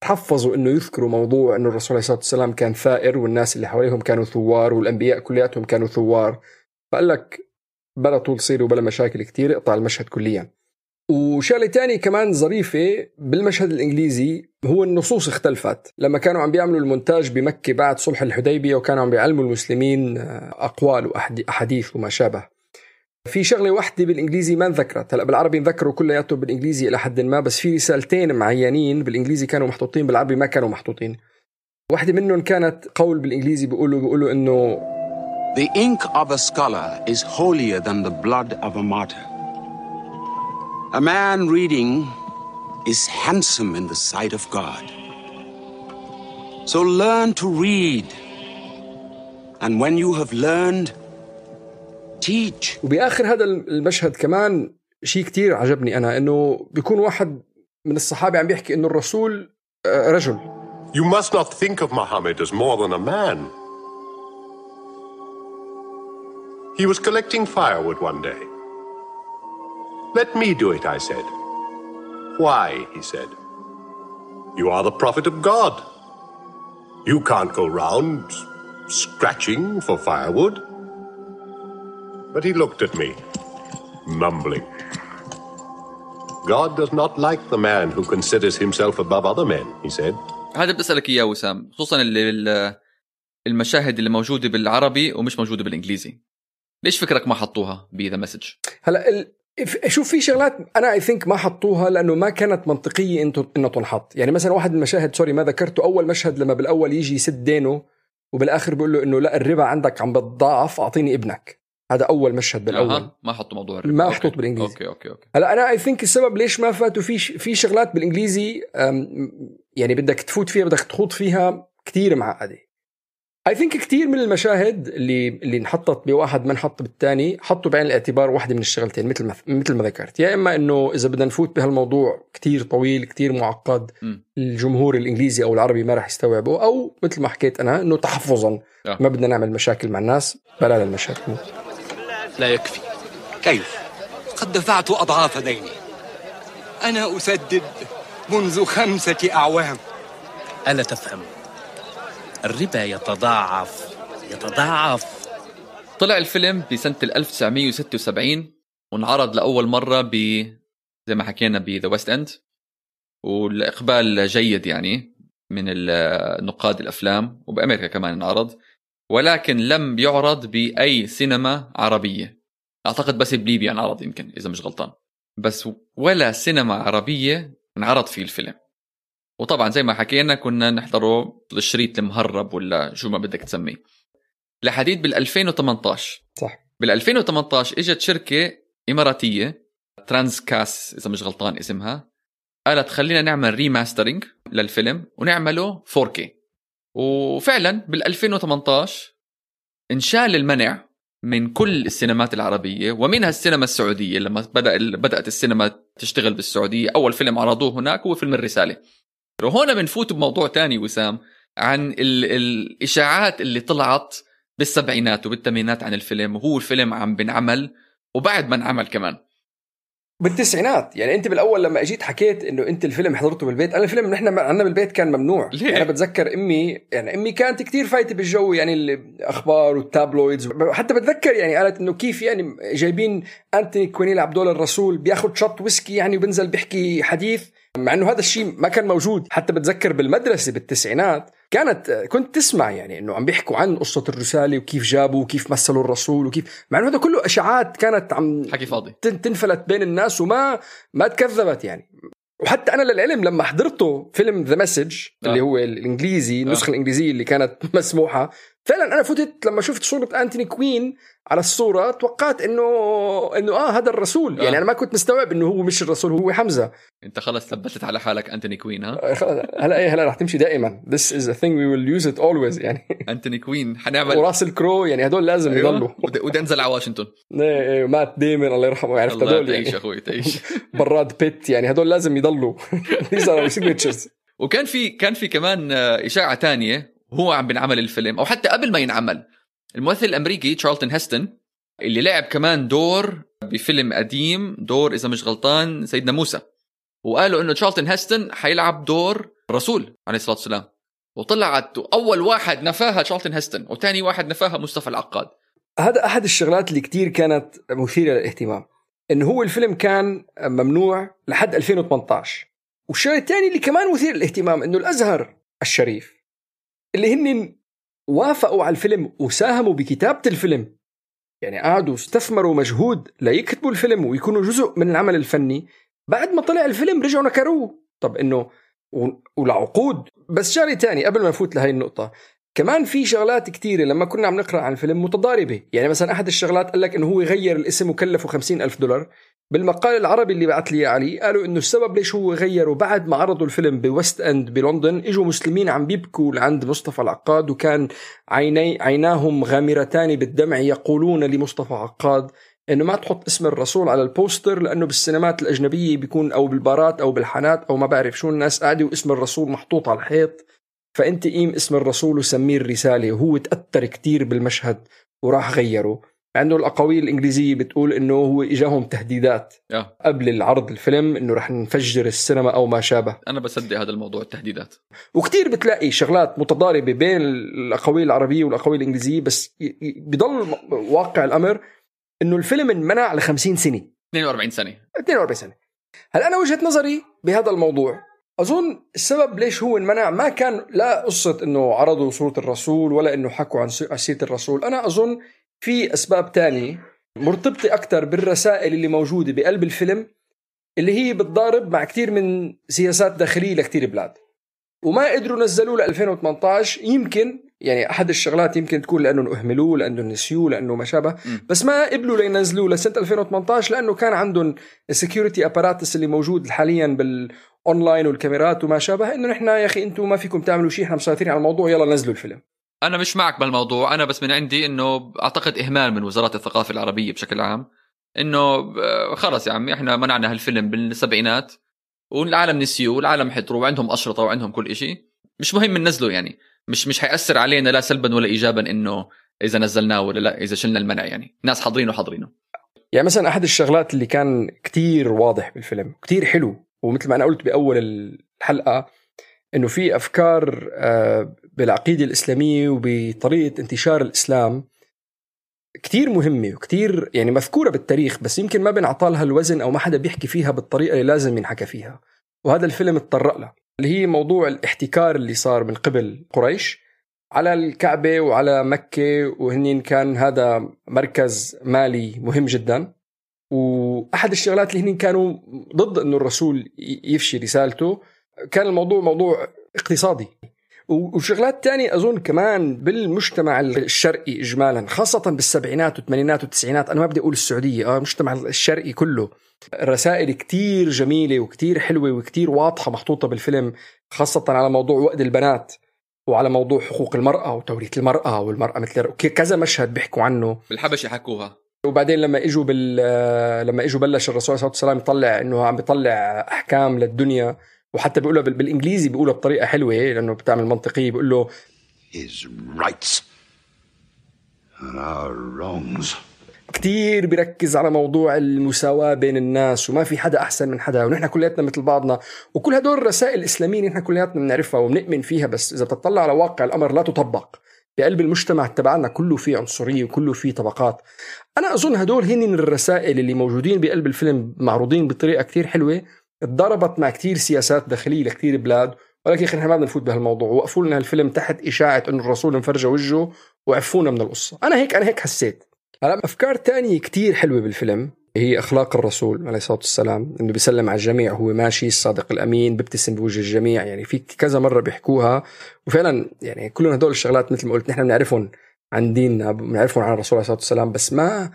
S1: تحفظوا إنه يذكروا موضوع إنه الرسول عليه الصلاة والسلام كان ثائر والناس اللي حواليهم كانوا ثوار والأنبياء كلياتهم كانوا ثوار فقال لك بلا طول صير وبلا مشاكل كتير اقطع المشهد كليا وشغلة تانية كمان ظريفة بالمشهد الإنجليزي هو النصوص اختلفت. لما كانوا عم بيعملوا المونتاج بمكة بعد صلح الحديبية وكانوا عم بيعلموا المسلمين آه، أقوال وأحاديث وما شابه. في شغلة واحدة بالإنجليزي ما انذكرت. هلأ بالعربي انذكروا كلياتهم بالإنجليزي إلى حد ما بس في رسالتين معينين بالإنجليزي كانوا محطوطين بالعربي ما كانوا محطوطين. واحدة منهم كانت قول بالإنجليزي بيقولوا بيقولوا إنه
S10: The ink of a scholar is holier than the blood of a martyr. A man reading is handsome in the sight of God. So learn to read. And when you have learned, teach.
S1: وبآخر هذا المشهد كمان شيء كتير عجبني أنا إنه بيكون واحد من الصحابة عم بيحكي إنه الرسول آه، رجل
S11: You must not think of Muhammad as more than a man. He was collecting firewood one day. Let me do it, I said. Why? He said. You are the prophet of God. You can't go round scratching for firewood. But he looked at me, mumbling. God does not like the man who considers himself above other men, he said.
S2: هذا بدي اسالك اياه وسام خصوصا اللي ال- المشاهد اللي موجوده بالعربي ومش موجوده بالانجليزي ليش فكرك ما حطوها بذا مسج
S1: هلا ال... ف- شوف في شغلات أنا I think ما حطوها لأنه ما كانت منطقية انه إنه تنحط. يعني مثلا واحد من المشاهد sorry ما ذكرته أول مشهد لما بالأول يجي يسد دينه وبالآخر بيقول له إنه لا الربا عندك عم بتضاعف أعطيني ابنك. هذا أول مشهد
S2: بالأول. ما حطوا موضوع الربا.
S1: ما. محطوط بالإنجليزي.
S2: okay okay okay.
S1: هلا أنا I think السبب ليش ما فاتوا في في شغلات بالإنجليزي يعني بدك تفوت فيها بدك تخوض فيها كتير معقدة. I think كثير من المشاهد اللي اللي انحطت بواحد ما انحط بالثاني حطوا بعين الاعتبار واحدة من الشغلتين مثل ما مثل ما ذكرت يا إما إنه إذا بدنا نفوت بهالموضوع كتير طويل كتير معقد
S2: م.
S1: الجمهور الإنجليزي أو العربي ما راح يستوعبه أو مثل ما حكيت أنا إنه تحفظا
S2: آه.
S1: ما بدنا نعمل مشاكل مع الناس بلا للمشهد
S12: لا يكفي كيف؟ قد دفعت أضعاف ديني أنا أسدد منذ خمسة أعوام
S13: ألا تفهم الربا يتضاعف. يتضاعف.
S2: طلع الفيلم بسنة 1976 وانعرض لأول مرة ب زي ما حكينا ب the West End والإقبال جيد يعني من نقاد الأفلام وبأمريكا كمان انعرض. ولكن لم يعرض بأي سينما عربية. أعتقد بس بليبيا انعرض يمكن إذا مش غلطان. بس ولا سينما عربية انعرض فيه الفيلم. وطبعا زي ما حكينا كنا نحضره الشريط المهرب ولا شو ما بدك تسميه. لحديد بال 2018
S1: صح.
S2: بال 2018 إجت شركة إماراتية ترانس كاس إذا مش غلطان اسمها قالت خلينا نعمل remastering للفيلم ونعمله 4K وفعلا بال 2018 انشال المنع من كل السينمات العربية ومنها السينما السعودية لما بدأ بدأت السينما تشتغل بالسعودية. أول فيلم عرضوه هناك هو فيلم الرسالة. وهنا بنفوت بموضوع تاني وسام عن ال- الإشاعات اللي طلعت بالسبعينات وبالثمانينات عن الفيلم وهو الفيلم عم بنعمل وبعد ما انعمل كمان.
S1: بالتسعينات يعني أنت بالأول لما إجيت حكيت إنه أنت الفيلم حضرته بالبيت أنا الفيلم نحن عندنا بالبيت كان ممنوع.
S2: ليه؟
S1: أنا بتذكر أمي يعني أمي كانت كتير فايتة بالجو يعني الأخبار وال tabloids. حتى بتذكر يعني قالت إنه كيف يعني جايبين أنتوني كوين يلعب دور الرسول بياخذ shot ويسكي يعني وبنزل بيحكي حديث. مع إنه هذا الشيء ما كان موجود. حتى بتذكر بالمدرسة بالتسعينات كانت كنت تسمع يعني إنه عم بيحكوا عن قصة الرسالة وكيف جابوا وكيف مثلوا الرسول وكيف مع إنه هذا كله أشاعات كانت عم
S2: حكي فاضي.
S1: تن- تنفلت بين الناس وما ما تكذبت يعني. وحتى أنا للعلم لما حضرته فيلم The Message اللي هو الإنجليزي النسخة الإنجليزية اللي كانت مسموحة فعلا أنا فتت لما شفت صورة أنتوني كوين على الصورة توقعت انه إنه آه هذا الرسول. يعني أنا ما كنت مستوعب إنه هو مش الرسول هو حمزة.
S2: أنت خلص ثبتت على حالك أنتوني كوين ها؟
S1: خلاص، هلا إيه هلا رح تمشي دائما. This is a thing we will use it always يعني.
S2: أنتوني كوين حنعمل
S1: وراس ال crew يعني هدول لازم
S2: أيوة.
S1: يضلوا.
S2: ود- ودنزل على واشنطن.
S1: إيه، إيه، مات ديمن الله يرحمه عرفت
S2: الله
S1: هدول
S2: تعيش
S1: يعني.
S2: أخوي تعيش.
S1: براد بيت يعني هدول لازم يضلوا. These are our signatures.
S2: وكان في كان في كمان آه، إشاعة تانية. وهو عم بنعمل الفيلم أو حتى قبل ما ينعمل. الممثل الأمريكي تشارلتون هيستون اللي لعب كمان دور بفيلم قديم دور إذا مش غلطان سيدنا موسى. وقالوا إنه تشارلتون هيستون حيلعب دور الرسول عليه الصلاة والسلام. وطلعت أول واحد نفاها تشارلتون هيستون وثاني واحد نفاها مصطفى العقاد.
S1: هذا أحد الشغلات اللي كتير كانت مثيرة للاهتمام. إنه هو الفيلم كان ممنوع لحد 2018 والشيء الثاني اللي كمان مثير للاهتمام إنه الأزهر الشريف. اللي هن وافقوا على الفيلم وساهموا بكتابة الفيلم. يعني قعدوا استثمروا مجهود ليكتبوا الفيلم ويكونوا جزء من العمل الفني. بعد ما طلع الفيلم رجعوا نكروه. طب إنه ولعقود. بس شغلة تاني قبل ما نفوت لهي النقطة. كمان في شغلات كتيرة لما كنا عم نقرأ عن الفيلم متضاربة. يعني مثلا أحد الشغلات قال لك إنه هو يغير الاسم وكلفه خمسين ألف دولار. بالمقال العربي اللي بعت لي علي قالوا إنه السبب ليش هو غيره بعد ما عرضوا الفيلم ب West End بلندن إجوا مسلمين عم بيبكوا لعند مصطفى العقاد وكان عيني عيناهم غامرتان بالدمع يقولون لمصطفى عقاد إنه ما تحط اسم الرسول على ال poster لأنه بالسينمات الأجنبية بيكون أو بالبارات أو بالحانات أو ما بعرف شو الناس قاعدة واسم الرسول محطوط على الحيط. فأنت قيم اسم الرسول وسميه الرسالة وهو تأثر كتير بالمشهد وراح غيره. مع انه الأقاويل الإنجليزية بتقول إنه هو إجاهم تهديدات
S2: آه.
S1: قبل العرض الفيلم إنه رح نفجر السينما أو ما شابه.
S2: أنا بصدق هذا الموضوع التهديدات.
S1: وكتير بتلاقي شغلات متضاربة بين الأقاويل العربية والأقاويل الإنجليزية بس بضل واقع الأمر إنه الفيلم انمنع ل 50 سنه
S2: 42 سنة.
S1: 42 سنة. هل أنا وجهة نظري بهذا الموضوع أظن السبب ليش هو انمنع ما كان لا قصة إنه عرضوا صورة الرسول ولا إنه حكوا عن سيرة الرسول. أنا أظن في أسباب تانية. مرتبطة أكثر بالرسائل اللي موجودة بقلب الفيلم اللي هي بتضارب مع كثير من سياسات داخلية لكثير بلاد. وما قدروا نزلوه ل 2018 يمكن يعني أحد الشغلات يمكن تكون لأنه أهملوه لأنه نسيوه لأنه ما شابه. بس ما قبلوا لينزلوه لسنة 2018 لأنه كان عندهم ال security apparatus اللي موجود حاليا بالاونلاين والكاميرات وما شابه إنه نحن يا أخي أنتم ما فيكم تعملوا شيء إحنا مسيطرين على الموضوع يلا نزلوا الفيلم.
S2: أنا مش معك بالموضوع. أنا بس من عندي إنه أعتقد إهمال من وزاره الثقافة العربية بشكل عام إنه آه، خلص يا عمي إحنا منعنا هالفيلم بالسبعينات والعالم نسيوه والعالم حضروا وعندهم أشرطة وعندهم كل شيء مش مهم ننزله يعني. مش مش حيأثر علينا لا سلبا ولا ايجابا إنه إذا نزلناه ولا لا إذا شلنا المنع يعني. ناس حاضرينه حاضرينه
S1: يعني مثلا أحد الشغلات اللي كان كتير واضح بالفيلم كتير حلو ومثل ما أنا قلت بأول الحلقة إنه في أفكار آه، بالعقيدة الإسلامية وبطريقة انتشار الإسلام كتير مهمة وكتير يعني مذكورة بالتاريخ بس يمكن ما بنعطى لها الوزن أو ما حدا بيحكي فيها بالطريقة اللي لازم ينحكى فيها. وهذا الفيلم اتطرق له اللي هي موضوع الاحتكار اللي صار من قبل قريش على الكعبة وعلى مكة وهنين كان هذا مركز مالي مهم جدا. وأحد الشغلات اللي هنين كانوا ضد أنه الرسول يفشي رسالته كان الموضوع موضوع اقتصادي. وشغلات تانية أظن كمان بالمجتمع الشرقي إجمالا خاصة بالسبعينات والثمانينات والتسعينات. أنا ما بدي أقول السعودية آه المجتمع الشرقي كله. الرسائل كتير جميلة وكتير حلوة وكتير واضحة محطوطة بالفيلم خاصة على موضوع وقت البنات وعلى موضوع حقوق المرأة وتوريث المرأة والمرأة مثل كذا مشهد بيحكوا عنه.
S2: بالحبشة حكوها.
S1: وبعدين لما إجوا بال لما إجوا بلش الرسول صلى الله عليه وسلم يطلع إنه عم بيطلع أحكام للدنيا وحتى بيقولها بالإنجليزي بيقولها بطريقة حلوة لأنه بتعمل منطقية بيقول له
S14: his rights and our wrongs.
S1: كتير بيركز على موضوع المساواة بين الناس وما في حدا أحسن من حدا ونحن كلياتنا مثل بعضنا وكل هدول الرسائل الإسلامية نحن كلياتنا بنعرفها وبنؤمن فيها بس إذا بتطلع على واقع الأمر لا تطبق. بقلب المجتمع تبعنا كله فيه عنصرية وكله فيه طبقات. أنا أظن هدول هن الرسائل اللي موجودين بقلب الفيلم معروضين بطريقة كتير حلوة تضربت مع كتير سياسات داخلية لكتير بلاد ولكن إحنا ما بدنا نفوت بهالموضوع. وقفوا لنا الفيلم تحت إشاعة إنه الرسول مفرجه وجهه وعفونا من القصة. أنا هيك أنا هيك حسيت. هلا أفكار تانية كتير حلوة بالفيلم. هي أخلاق الرسول عليه الصلاة والسلام. انه بيسلم على الجميع هو ماشي الصادق الأمين بيبتسم بوجه الجميع. يعني في كذا مرة بيحكوها. وفعلا يعني كلهم هدول الشغلات مثل ما قلت نحن بنعرفهم عن ديننا بنعرفهم عن الرسول عليه الصلاة والسلام بس ما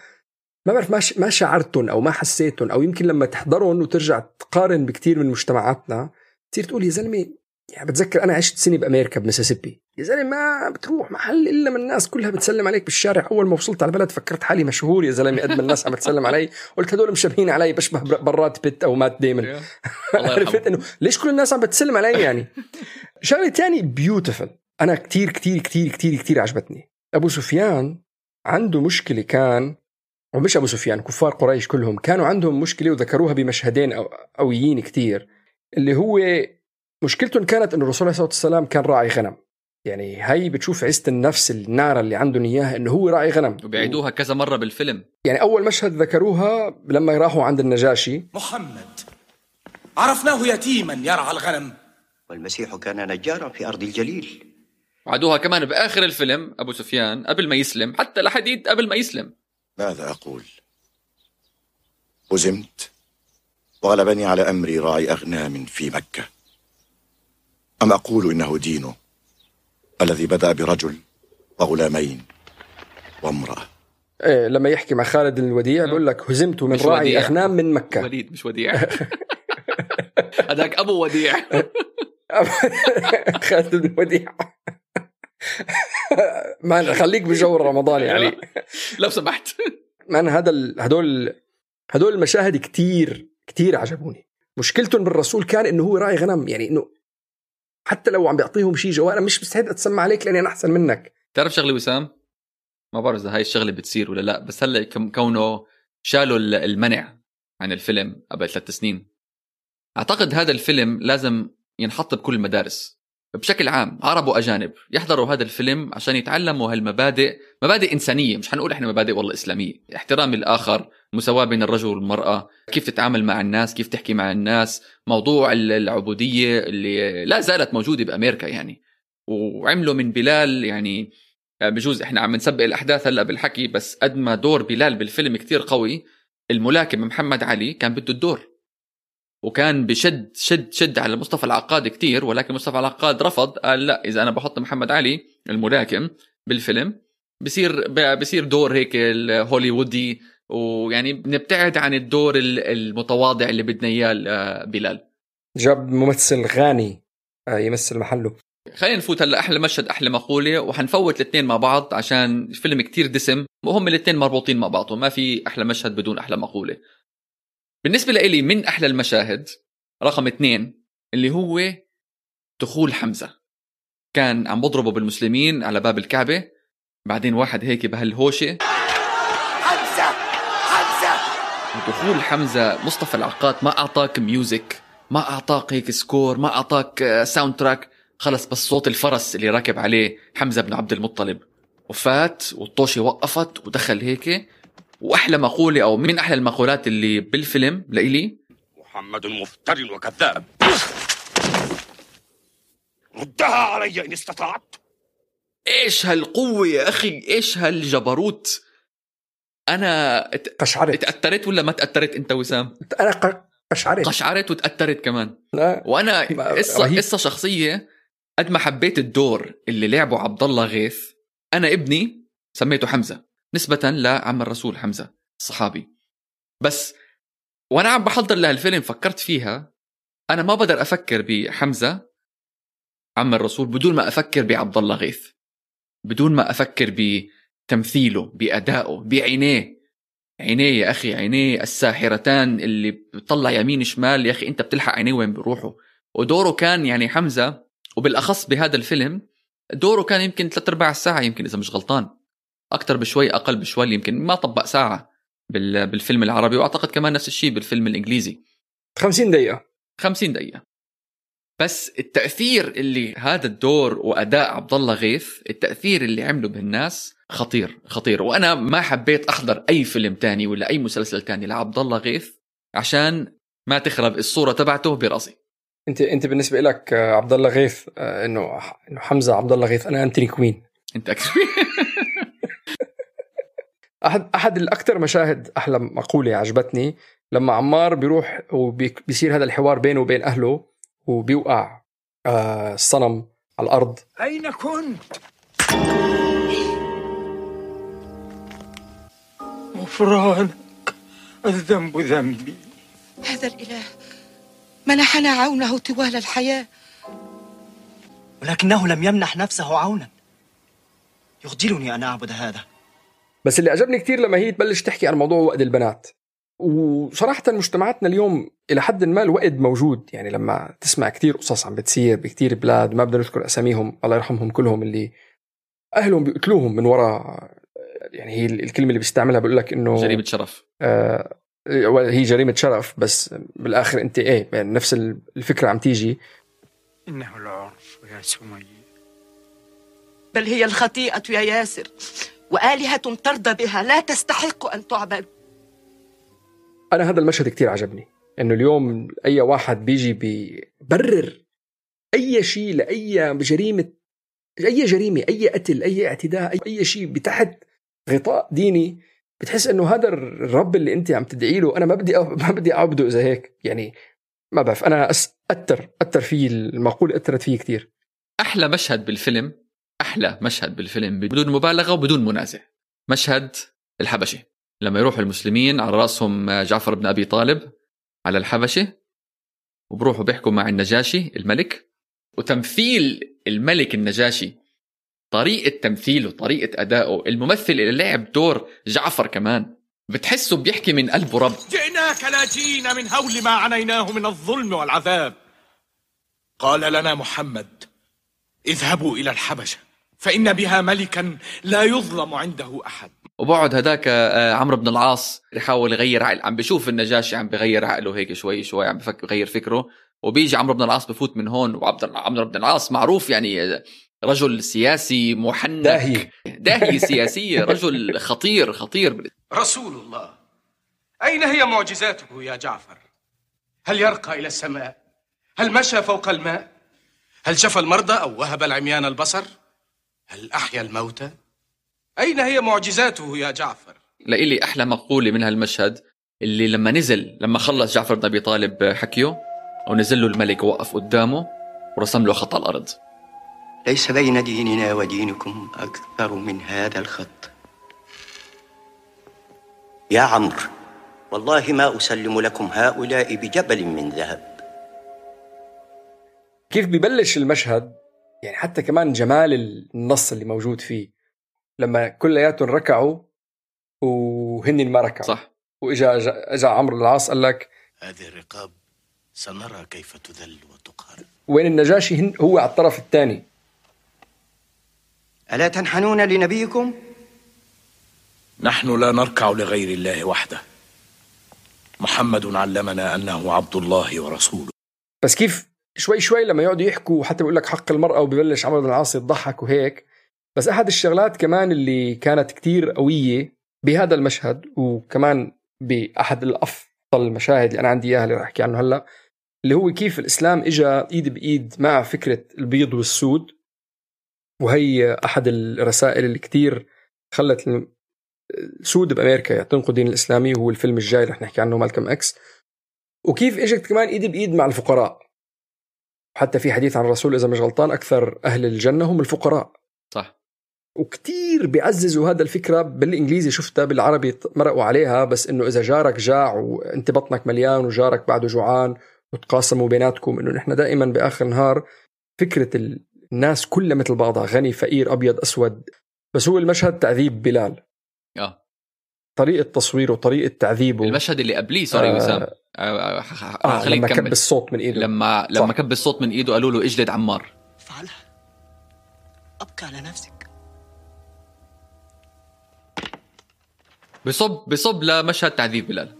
S1: ما بعرف ما ما شعرتهم أو ما حسيتهم. أو يمكن لما تحضرهم وترجع تقارن بكثير من مجتمعاتنا تصير تقول يا زلمة يعني بتذكر أنا عشت سنة بأمريكا بمسيسيبي يا زلمة ما بتروح محل إلا من الناس كلها بتسلم عليك بالشارع. أول ما وصلت على البلد فكرت حالي مشهور يا زلمة قد ما الناس عم تسلم علي. قلت هدول مشابهين علي بشبه براد بيت أو مات ديمن عرفت إنه ليش كل الناس عم بتسلم علي يعني؟ شغلة ثانية beautiful أنا كتير كتير كتير كتير كتير عجبتني. أبو سفيان عنده مشكلة كان ومش أبو سفيان كفار قريش كلهم كانوا عندهم مشكلة وذكروها بمشهدين قويين كتير اللي هو مشكلتهم كانت إنه الرسول عليه الصلاة والسلام كان راعي غنم. يعني هي بتشوف عزة النفس النار اللي عندهم إياها إنه هو راعي غنم.
S2: وبيعيدوها كذا مرة بالفيلم.
S1: يعني أول مشهد ذكروها لما راحوا عند النجاشي.
S15: محمد عرفناه يتيما يرعى الغنم.
S16: والمسيح كان نجارا في أرض الجليل.
S2: وعدوها كمان بآخر الفيلم أبو سفيان قبل ما يسلم حتى لحديد قبل ما يسلم.
S14: ماذا أقول؟ هزمت وغلبني على أمري راعي أغنام في مكة. أم أقول إنه دينه؟ الذي بدأ برجل وغلامين وامرأة.
S1: إيه لما يحكي مع خالد الوديع بيقول لك هزمت من راعي وديع. أغنام من مكة.
S2: وليد مش وديع. هذاك أبو وديع.
S1: خالد الوديع. ما خليك بجو رمضان يعني.
S2: لو سمحت.
S1: مان هذا هدول هدول المشاهد كتير كتير عجبوني. مشكلتهم بالرسول كان إنه هو راعي غنم يعني إنه حتى لو عم بيعطيهم شيء جوا أنا مش مستعد اتسمى عليك لأني أنا أحسن منك.
S2: تعرف شغلة وسام؟ ما بعرف إذا هاي الشغلة بتصير ولا لا بس هلأ كونه شالوا المنع عن الفيلم قبل ثلاث سنين. أعتقد هذا الفيلم لازم ينحط بكل المدارس. بشكل عام عرب وأجانب يحضروا هذا الفيلم عشان يتعلموا هالمبادئ مبادئ إنسانية مش حنقول إحنا مبادئ والله إسلامية. احترام الآخر مساواة بين الرجل والمرأة كيف تتعامل مع الناس كيف تحكي مع الناس موضوع العبودية اللي لا زالت موجودة بأمريكا يعني. وعملوا من بلال يعني بجوز إحنا عم نسبق الأحداث هلأ بالحكي بس قد ما دور بلال بالفيلم كتير قوي الملاكم محمد علي كان بده الدور. وكان بشد شد شد على مصطفى العقاد كتير ولكن مصطفى العقاد رفض قال لا إذا أنا بحط محمد علي الملاكم بالفيلم بصير بصير دور هيك الهوليوودي ويعني بنبتعد عن الدور المتواضع اللي بدنا إياه بلال.
S1: جاب ممثل غاني آه، يمثل محله.
S2: خلينا نفوت هلا أحلى مشهد أحلى مقولة وحنفوت الاثنين مع بعض عشان الفيلم كتير دسم وهم الاثنين مربوطين مع بعضهم ما في أحلى مشهد بدون أحلى مقولة. بالنسبة لي من أحلى المشاهد رقم اثنين اللي هو دخول حمزة. كان عم بضربه بالمسلمين على باب الكعبة بعدين واحد هيك بهالهوشة.
S15: حمزة! حمزة!
S2: ودخول حمزة مصطفى العقاد ما أعطاك music ما أعطاك هيك score ما أعطاك soundtrack خلص بس صوت الفرس اللي راكب عليه حمزة بن عبد المطلب. وفات والطوشة وقفت ودخل هيك. وأحلى مقولة أو من أحلى المقولات اللي بالفيلم لإلي؟
S15: محمد مفتر وكذاب. ردها علي إن استطعت.
S2: إيش هالقوة يا أخي؟ إيش هالجبروت؟ أنا
S1: قشعرت.
S2: تاثرت ولا ما تأثرت أنت وسام؟
S1: أنا قشعرت.
S2: قشعرت وتأثرت كمان.
S1: لا.
S2: وأنا قصه قصة شخصية قد ما حبيت الدور اللي لعبه عبد الله غيث أنا ابني سميته حمزة. نسبة لعم الرسول حمزة الصحابي. بس وأنا عم بحضر لهالفيلم فكرت فيها أنا ما بقدر أفكر بحمزة عم الرسول بدون ما أفكر بعبد الله غيث بدون ما أفكر بتمثيله بأدائه بعينيه. عينيه يا أخي عينيه الساحرتان اللي بتطلع يمين شمال يا أخي أنت بتلحق عينيه وين بيروحوا ودوره كان يعني حمزة وبالأخص بهذا الفيلم دوره كان يمكن ثلاث أرباع ساعه يمكن إذا مش غلطان. أكثر بشوي أقل بشوي يمكن ما طبق ساعة بالفيلم العربي وأعتقد كمان نفس الشيء بالفيلم الإنجليزي.
S1: 50 دقيقة.
S2: 50 دقيقة. بس التأثير اللي هذا الدور وأداء عبد الله غيث التأثير اللي عمله بالناس خطير خطير. وأنا ما حبيت أحضر أي فيلم تاني ولا أي مسلسل تاني لعبد الله غيث عشان ما تخرب الصورة تبعته برأسي.
S1: أنت أنت بالنسبة لك عبد الله غيث آه، إنه إنه حمزة عبد الله غيث أنا انتوني كوين
S2: أنت كوين
S1: احد أحد الأكثر مشاهد أحلى مقولة عجبتني لما عمار بيروح وبيصير هذا الحوار بينه وبين أهله وبيوقع آه، الصنم على الأرض.
S15: أين كنت؟ غفرانك الذنب ذنبي.
S17: هذا الإله منحنا عونه طوال الحياة.
S18: ولكنه لم يمنح نفسه عونا. يخجلني أن أعبد هذا.
S1: بس اللي عجبني كثير لما هي تبلش تحكي عن موضوع وقت البنات. وصراحة مجتمعاتنا اليوم إلى حد ما الوقت موجود. يعني لما تسمع كثير قصص عم بتصير بكثير بلاد ما بدنا نذكر أساميهم الله يرحمهم كلهم اللي أهلهم بيقتلوهم من وراء يعني هي الكلمة اللي بيستعملها بيقول لك إنه
S2: جريمة شرف.
S1: آه هي جريمة شرف بس بالآخر أنت إيه يعني نفس الفكرة عم تيجي.
S15: إنه العرف يا سمية
S17: بل هي الخطيئة يا ياسر. وآلهة ترضى بها. لا تستحق أن تعبد.
S1: أنا هذا المشهد كتير عجبني إنه اليوم أي واحد بيجي بيبرر أي شيء لأي جريمة أي جريمة أي قتل أي اعتداء أي شيء بتحت غطاء ديني بتحس إنه هذا الرب اللي أنت عم تدعي له أنا ما بدي ما بدي أعبده إذا هيك. يعني ما بعرف أنا اثر اثر في المقول اثرت فيه كثير
S2: أحلى مشهد بالفيلم أحلى مشهد بالفيلم بدون مبالغة وبدون منازع. مشهد الحبشة. لما يروحوا المسلمين على رأسهم جعفر بن أبي طالب على الحبشة وبروحوا بيحكوا مع النجاشي الملك وتمثيل الملك النجاشي طريقة تمثيله طريقة أدائه الممثل اللي لعب دور جعفر كمان بتحسه بيحكي من قلبه رب
S15: جئناك لاجئين من هول ما عنيناه من الظلم والعذاب. قال لنا محمد اذهبوا إلى الحبشة فإن بها ملكا لا يظلم عنده أحد
S2: وبعد هداك آه، عمرو بن العاص يحاول يغير عقل عم بشوف النجاشي عم بغير عقله هيك شوي شوي عم بفكر يغير فكره وبيجي عمرو بن العاص بفوت من هون وعبد عمرو بن العاص معروف يعني رجل سياسي محنك
S1: داهية
S2: داهية سياسية رجل خطير خطير
S15: رسول الله أين هي معجزاته يا جعفر؟ هل يرقى إلى السماء؟ هل مشى فوق الماء؟ هل شفى المرضى أو وهب العميان البصر؟ هل أحيا الموتى؟ أين هي معجزاته يا جعفر؟
S2: لإلي أحلى مقولة من هالمشهد اللي لما نزل لما خلص جعفر بن أبي طالب حكيه ونزل له الملك ووقف قدامه ورسم له خط على الأرض
S16: ليس بين ديننا ودينكم أكثر من هذا الخط يا عمرو والله ما أسلم لكم هؤلاء بجبل من ذهب
S1: كيف ببلش المشهد؟ يعني حتى كمان جمال النص اللي موجود فيه. لما كلياتهم ركعوا وهن ما ركعوا.
S2: صح.
S1: واجا إجا, عمرو العاص قال لك
S15: هذه الرقاب سنرى كيف تذل وتقهر.
S1: وين النجاشي؟ هن هو على الطرف الثاني.
S16: ألا تنحنون لنبيكم؟
S15: نحن لا نركع لغير الله وحده. محمد علمنا أنه عبد الله ورسوله.
S1: بس كيف شوي شوي لما يقعدوا يحكوا وحتى بيقول لك حق المرأة وببلش عمرو بن العاص يضحك وهيك. بس أحد الشغلات كمان اللي كانت كتير قوية بهذا المشهد وكمان بأحد الأفضل المشاهد اللي أنا عندي إياها اللي رح أحكي عنه هلأ اللي هو كيف الإسلام إجا إيد بإيد مع فكرة البيض والسود. وهي أحد الرسائل اللي كتير خلت السود بأمريكا تنقوا الدين الإسلامي وهو الفيلم الجاي رح نحكي عنه مالكم إكس. وكيف إجت كمان إيد بإيد مع الفقراء. وحتى في حديث عن الرسول إذا مش غلطان أكثر أهل الجنة هم الفقراء.
S2: صح.
S1: وكتير بيعززوا هذا الفكرة بالإنجليزي شفتها بالعربي مرقوا عليها بس إنه إذا جارك جاع وأنت بطنك مليان وجارك بعده جوعان وتقاسموا بيناتكم إنه نحن دائما بآخر النهار فكرة الناس كلها مثل بعضها غني فقير أبيض أسود. بس هو المشهد تعذيب بلال. طريقة تصويره وطريقة تعذيبه.
S2: المشهد اللي قبليه سوري
S1: آه،
S2: وسام. آه
S1: آه
S2: خلينا
S1: لما كب الصوت من إيده.
S2: لما لما. كب الصوت من إيده قالوا له اجلد عمار.
S18: افعلها ابكى على نفسك.
S2: بصب بصب لمشهد تعذيب بلال.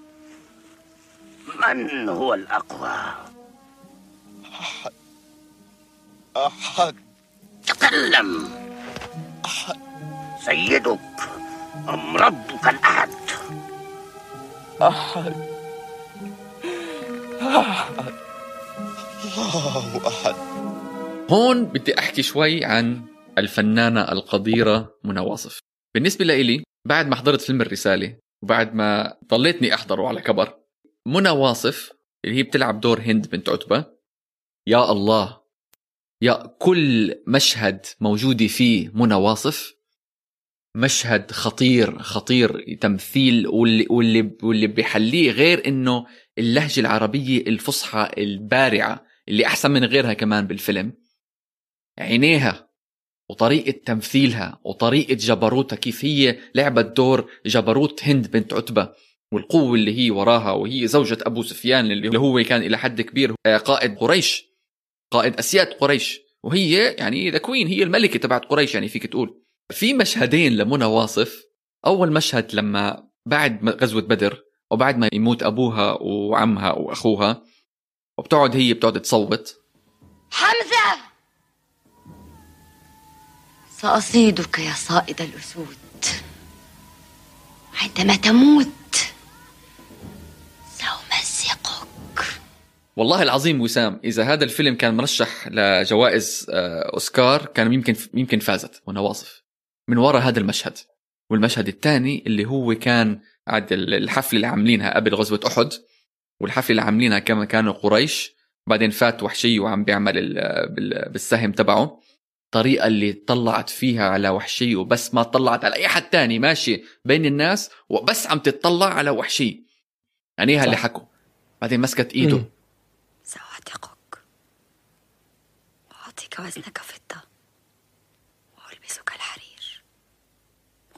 S6: من هو الأقوى؟
S18: أحد. أحد.
S6: تكلم.
S18: أحد.
S6: سيدك. أم ربك الأحد؟
S18: أحد. أحد الله أحد.
S2: هون بدي أحكي شوي عن الفنانة القديرة منى واصف. بالنسبة لإلي بعد ما حضرت فيلم الرسالة وبعد ما ضليتني أحضره على كبر منى واصف اللي هي بتلعب دور هند بنت عتبة يا الله يا كل مشهد موجودة فيه منى واصف مشهد خطير خطير تمثيل واللي واللي واللي بيحليه غير إنه اللهجة العربية الفصحى البارعة اللي أحسن من غيرها كمان بالفيلم. عينيها وطريقة تمثيلها وطريقة جبروتها كيف هي لعبت دور جبروت هند بنت عتبة والقوة اللي هي وراها وهي زوجة أبو سفيان اللي هو كان إلى حد كبير قائد قريش قائد أسياد قريش. وهي يعني ذا كوين هي الملكة تبعت قريش يعني فيك تقول. في مشهدين لمنى واصف. أول مشهد لما بعد غزوة بدر وبعد ما يموت أبوها وعمها وأخوها وبتقعد هي بتقعد تصوت.
S7: حمزة! سأصيدك يا صائد الأسود. عندما تموت سأمزقك.
S2: والله العظيم وسام إذا هذا الفيلم كان مرشح لجوائز آه، أوسكار كان يمكن يمكن فازت منى واصف. من وراء هذا المشهد. والمشهد الثاني اللي هو كان عاد الحفله اللي عاملينها قبل غزوة أحد والحفله اللي عاملينها كما كانوا قريش بعدين فات وحشي وعم بيعمل ال- بال- بالسهم تبعه. الطريقة اللي طلعت فيها على وحشي وبس ما طلعت على أي حد تاني ماشي بين الناس وبس عم تطلع على وحشي. عينيها اللي حكوا؟ بعدين مسكت إيده.
S1: مم.
S7: سأعتقك وأعطيك وزنك فضة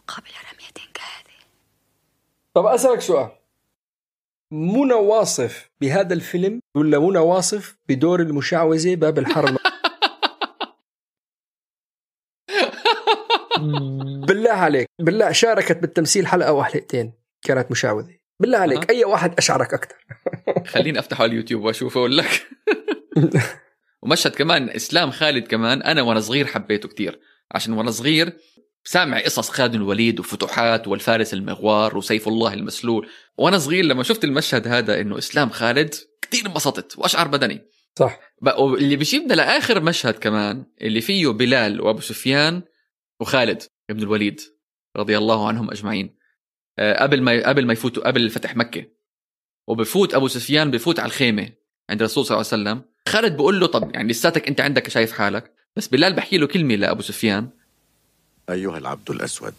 S7: مقابل رمية كهذه.
S1: طب أسألك سؤال. منى واصف بهذا الفيلم ولا منى واصف بدور المشعوذة باب الحرم بالله عليك. بالله شاركت بالتمثيل حلقة أو حلقتين كانت مشعوذة بالله عليك. أي واحد أشعرك أكثر
S2: خليني أفتحه على اليوتيوب وأشوفه أقول لك. ومشهد كمان إسلام خالد كمان أنا وأنا صغير حبيته كتير. عشان وأنا صغير سامع قصص خالد الوليد وفتوحات والفارس المغوار وسيف الله المسلول. وأنا صغير لما شفت المشهد هذا إنه إسلام خالد كتير انبسطت وأشعر بدني.
S1: صح.
S2: واللي بيجيبنا لآخر مشهد كمان اللي فيه بلال وأبو سفيان وخالد بن الوليد رضي الله عنهم أجمعين. آه، قبل ما قبل ما يفوتوا قبل فتح مكة. وبفوت أبو سفيان بفوت على الخيمة عند الرسول صلى الله عليه وسلم. خالد بيقول له طب يعني لساتك أنت عندك شايف حالك. بس بلال بحكي له كلمة لأبو سفيان.
S14: أيها العبد الأسود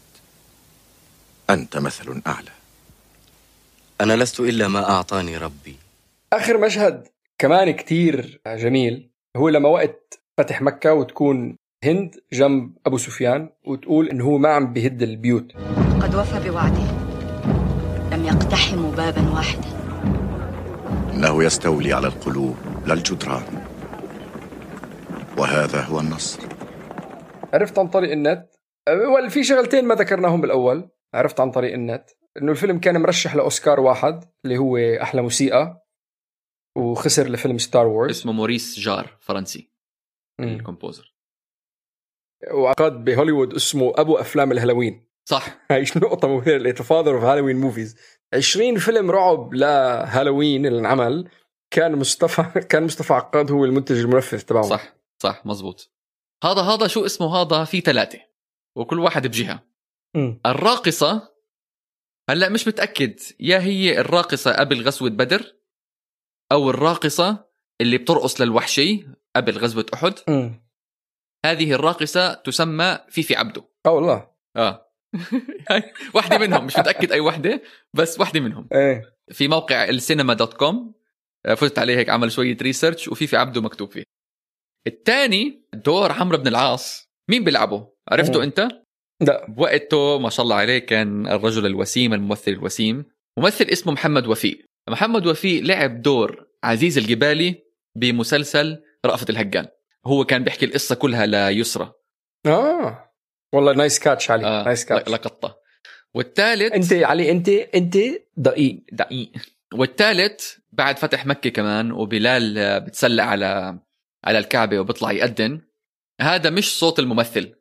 S14: أنت مثل أعلى.
S19: أنا لست إلا ما أعطاني ربي.
S1: آخر مشهد كمان كتير جميل. هو لما وقت فتح مكة وتكون هند جنب أبو سفيان وتقول إنه هو ما عم بيهد البيوت.
S7: قد وفى بوعده. لم يقتحموا بابا واحدا.
S14: إنه يستولي على القلوب لا الجدران. وهذا هو النصر.
S1: عرفت عن طريق النت في شغلتين ما ذكرناهم بالأول. عرفت عن طريق النت؟ إنه الفيلم كان مرشح لأوسكار واحد اللي هو أحلى موسيقى وخسر لفيلم Star Wars
S2: اسمه موريس جار فرنسي.
S1: ال
S2: composer.
S1: والعقاد بهوليوود اسمه أبو أفلام الهالوين.
S2: صح.
S1: هاي نقطة مثيرة the father of Halloween movies 20 فيلم رعب لهالوين اللي انعمل كان مصطفى كان مصطفى عقاد هو المنتج المنفذ تبعه
S2: صح صح مزبوط هذا هذا شو اسمه؟ هذا في ثلاثة. وكل واحد بجهة.
S1: مم.
S2: الراقصة هلأ مش متأكد يا هي الراقصة قبل غزوة بدر أو الراقصة اللي بترقص للوحشي قبل غزوة أحد.
S1: مم.
S2: هذه الراقصة تسمى فيفي عبده.
S1: آه والله
S2: آه. هاي واحدة منهم مش متأكد أي واحدة بس واحدة منهم.
S1: إيه.
S2: في موقع السينما dot com آه، فتت عليه هيك عمل شوية research وفيفي عبده مكتوب فيه. الثاني دور عمرو بن العاص. مين بيلعبه؟ عرفته. أنت؟
S1: لا.
S2: بوقته ما شاء الله عليه كان الرجل الوسيم الممثل الوسيم. ممثل اسمه محمد وفيق. محمد وفيق لعب دور عزيز الجبالي بمسلسل رأفت الهجان. هو كان بيحكي القصة كلها ليسرى
S1: آه. والله nice catch علي
S2: آه.
S1: nice catch
S2: لقطة والثالث
S1: أنت علي أنت أنت دقيق.
S2: دقيق. والثالث بعد فتح مكة كمان وبلال بتسلق على على الكعبة وبيطلع يأذن. هذا مش صوت الممثل.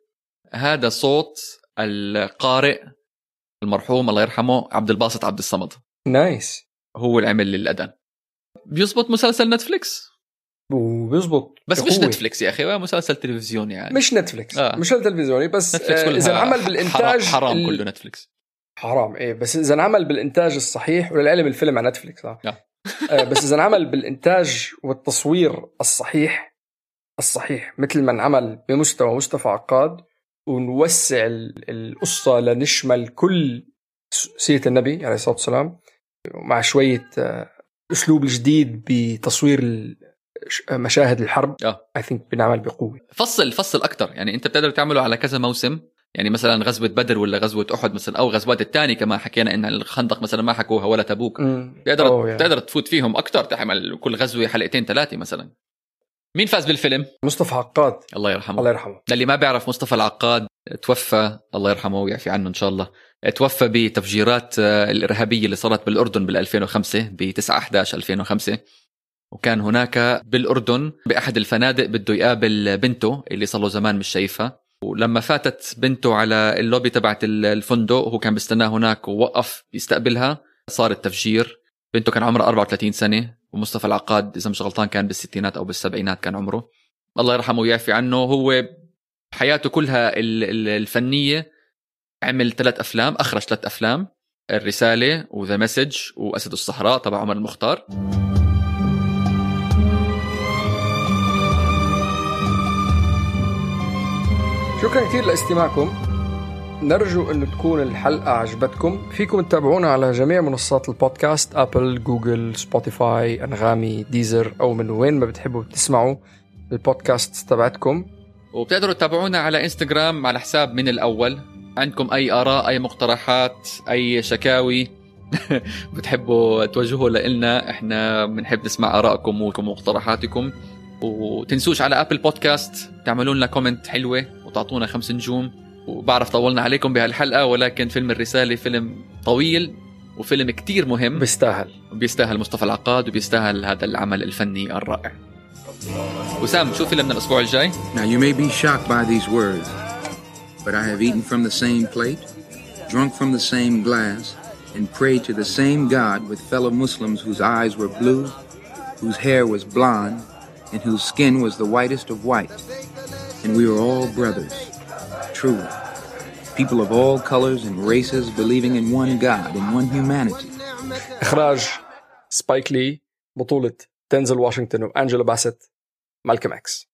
S2: هذا صوت القارئ المرحوم الله يرحمه عبد الباسط عبد الصمد
S1: nice
S2: هو اللي عمل الأذان بيزبط مسلسل نتفليكس
S1: وبيزبط
S2: بس مش. نتفليكس يا أخي هو مسلسل تلفزيوني يعني
S1: مش نتفليكس
S2: آه.
S1: مش تلفزيوني بس آه إذا انعمل بالإنتاج
S2: حرام, حرام كله نتفليكس
S1: حرام إيه بس إذا انعمل بالإنتاج الصحيح وللعلم الفيلم على نتفليكس آه.
S2: آه.
S1: آه بس إذا انعمل بالإنتاج والتصوير الصحيح الصحيح مثل ما انعمل بمستوى مصطفى عقاد ونوسع ال- القصة لنشمل كل س- سيرة النبي عليه الصلاة والسلام مع شوية آه، أسلوب جديد بتصوير ش- مشاهد الحرب.
S2: آه.
S1: اي ثينك بنعمل بقوة.
S2: فصل فصل أكثر يعني أنت بتقدر تعمله على كذا موسم. يعني مثلا غزوة بدر ولا غزوة أحد مثلا أو غزوات الثانية كمان حكينا إن الخندق مثلا ما حكوها ولا تبوك. بتقدر
S1: يعني.
S2: بتقدر تفوت فيهم أكثر تعمل كل غزوة حلقتين ثلاثة مثلا. مين فاز بالفيلم؟
S1: مصطفى عقاد.
S2: الله يرحمه.
S1: الله يرحمه.
S2: للي ما بيعرف مصطفى العقاد توفى الله يرحمه ويعفي عنه إن شاء الله توفى بتفجيرات آه، الإرهابية اللي صارت بالأردن بال 2005 ب 9 11 2005 وكان هناك بالأردن بأحد الفنادق بده يقابل بنته اللي صار له زمان مش شايفها. ولما فاتت بنته على اللوبي تبعت ال- الفندق وهو كان بيستناه هناك ووقف يستقبلها صار التفجير. بنته كان عمرها 34 سنة. ومصطفى العقاد إذا مش غلطان كان بالستينات أو بالسبعينات كان عمره. الله يرحمه ويعفي عنه. هو حياته كلها ال- ال- الفنية عمل ثلاث أفلام أخرج ثلاث أفلام الرسالة و The Message وأسد الصحراء تبع عمر المختار.
S1: شكرا كثير لاستماعكم. نرجو أن تكون الحلقة عجبتكم. فيكم تتابعونا على جميع منصات البودكاست أبل جوجل سبوتيفاي أنغامي ديزر أو من وين ما بتحبوا تسمعوا البودكاست تبعتكم.
S2: وبتقدروا تتابعونا على إنستغرام على حساب من الأول. عندكم أي آراء أي مقترحات أي شكاوي بتحبوا توجهوا لنا إحنا بنحب نسمع آرائكم ومقترحاتكم. وتنسوش على ابل بودكاست تعملوا لنا comment حلوة وتعطونا خمس نجوم. وبعرف طولنا عليكم بهالحلقه ولكن فيلم الرساله فيلم طويل وفيلم كتير مهم
S1: بيستاهل
S2: بيستاهل مصطفى العقاد وبيستاهل هذا العمل الفني الرائع وسام شو فيلمنا الأسبوع الجاي
S20: Now you may be shocked by these words, but I have eaten from the same plate, drunk from the same glass, and prayed to the same God with fellow Muslims whose eyes were blue, whose hair was blonde, and whose skin was the whitest of white. And we were all brothers, truly. People of all colors and races believing in one God and one humanity.
S1: اخراج سبايك لي بطوله دينزل واشنطن وانجelo باسيت مالكم اكس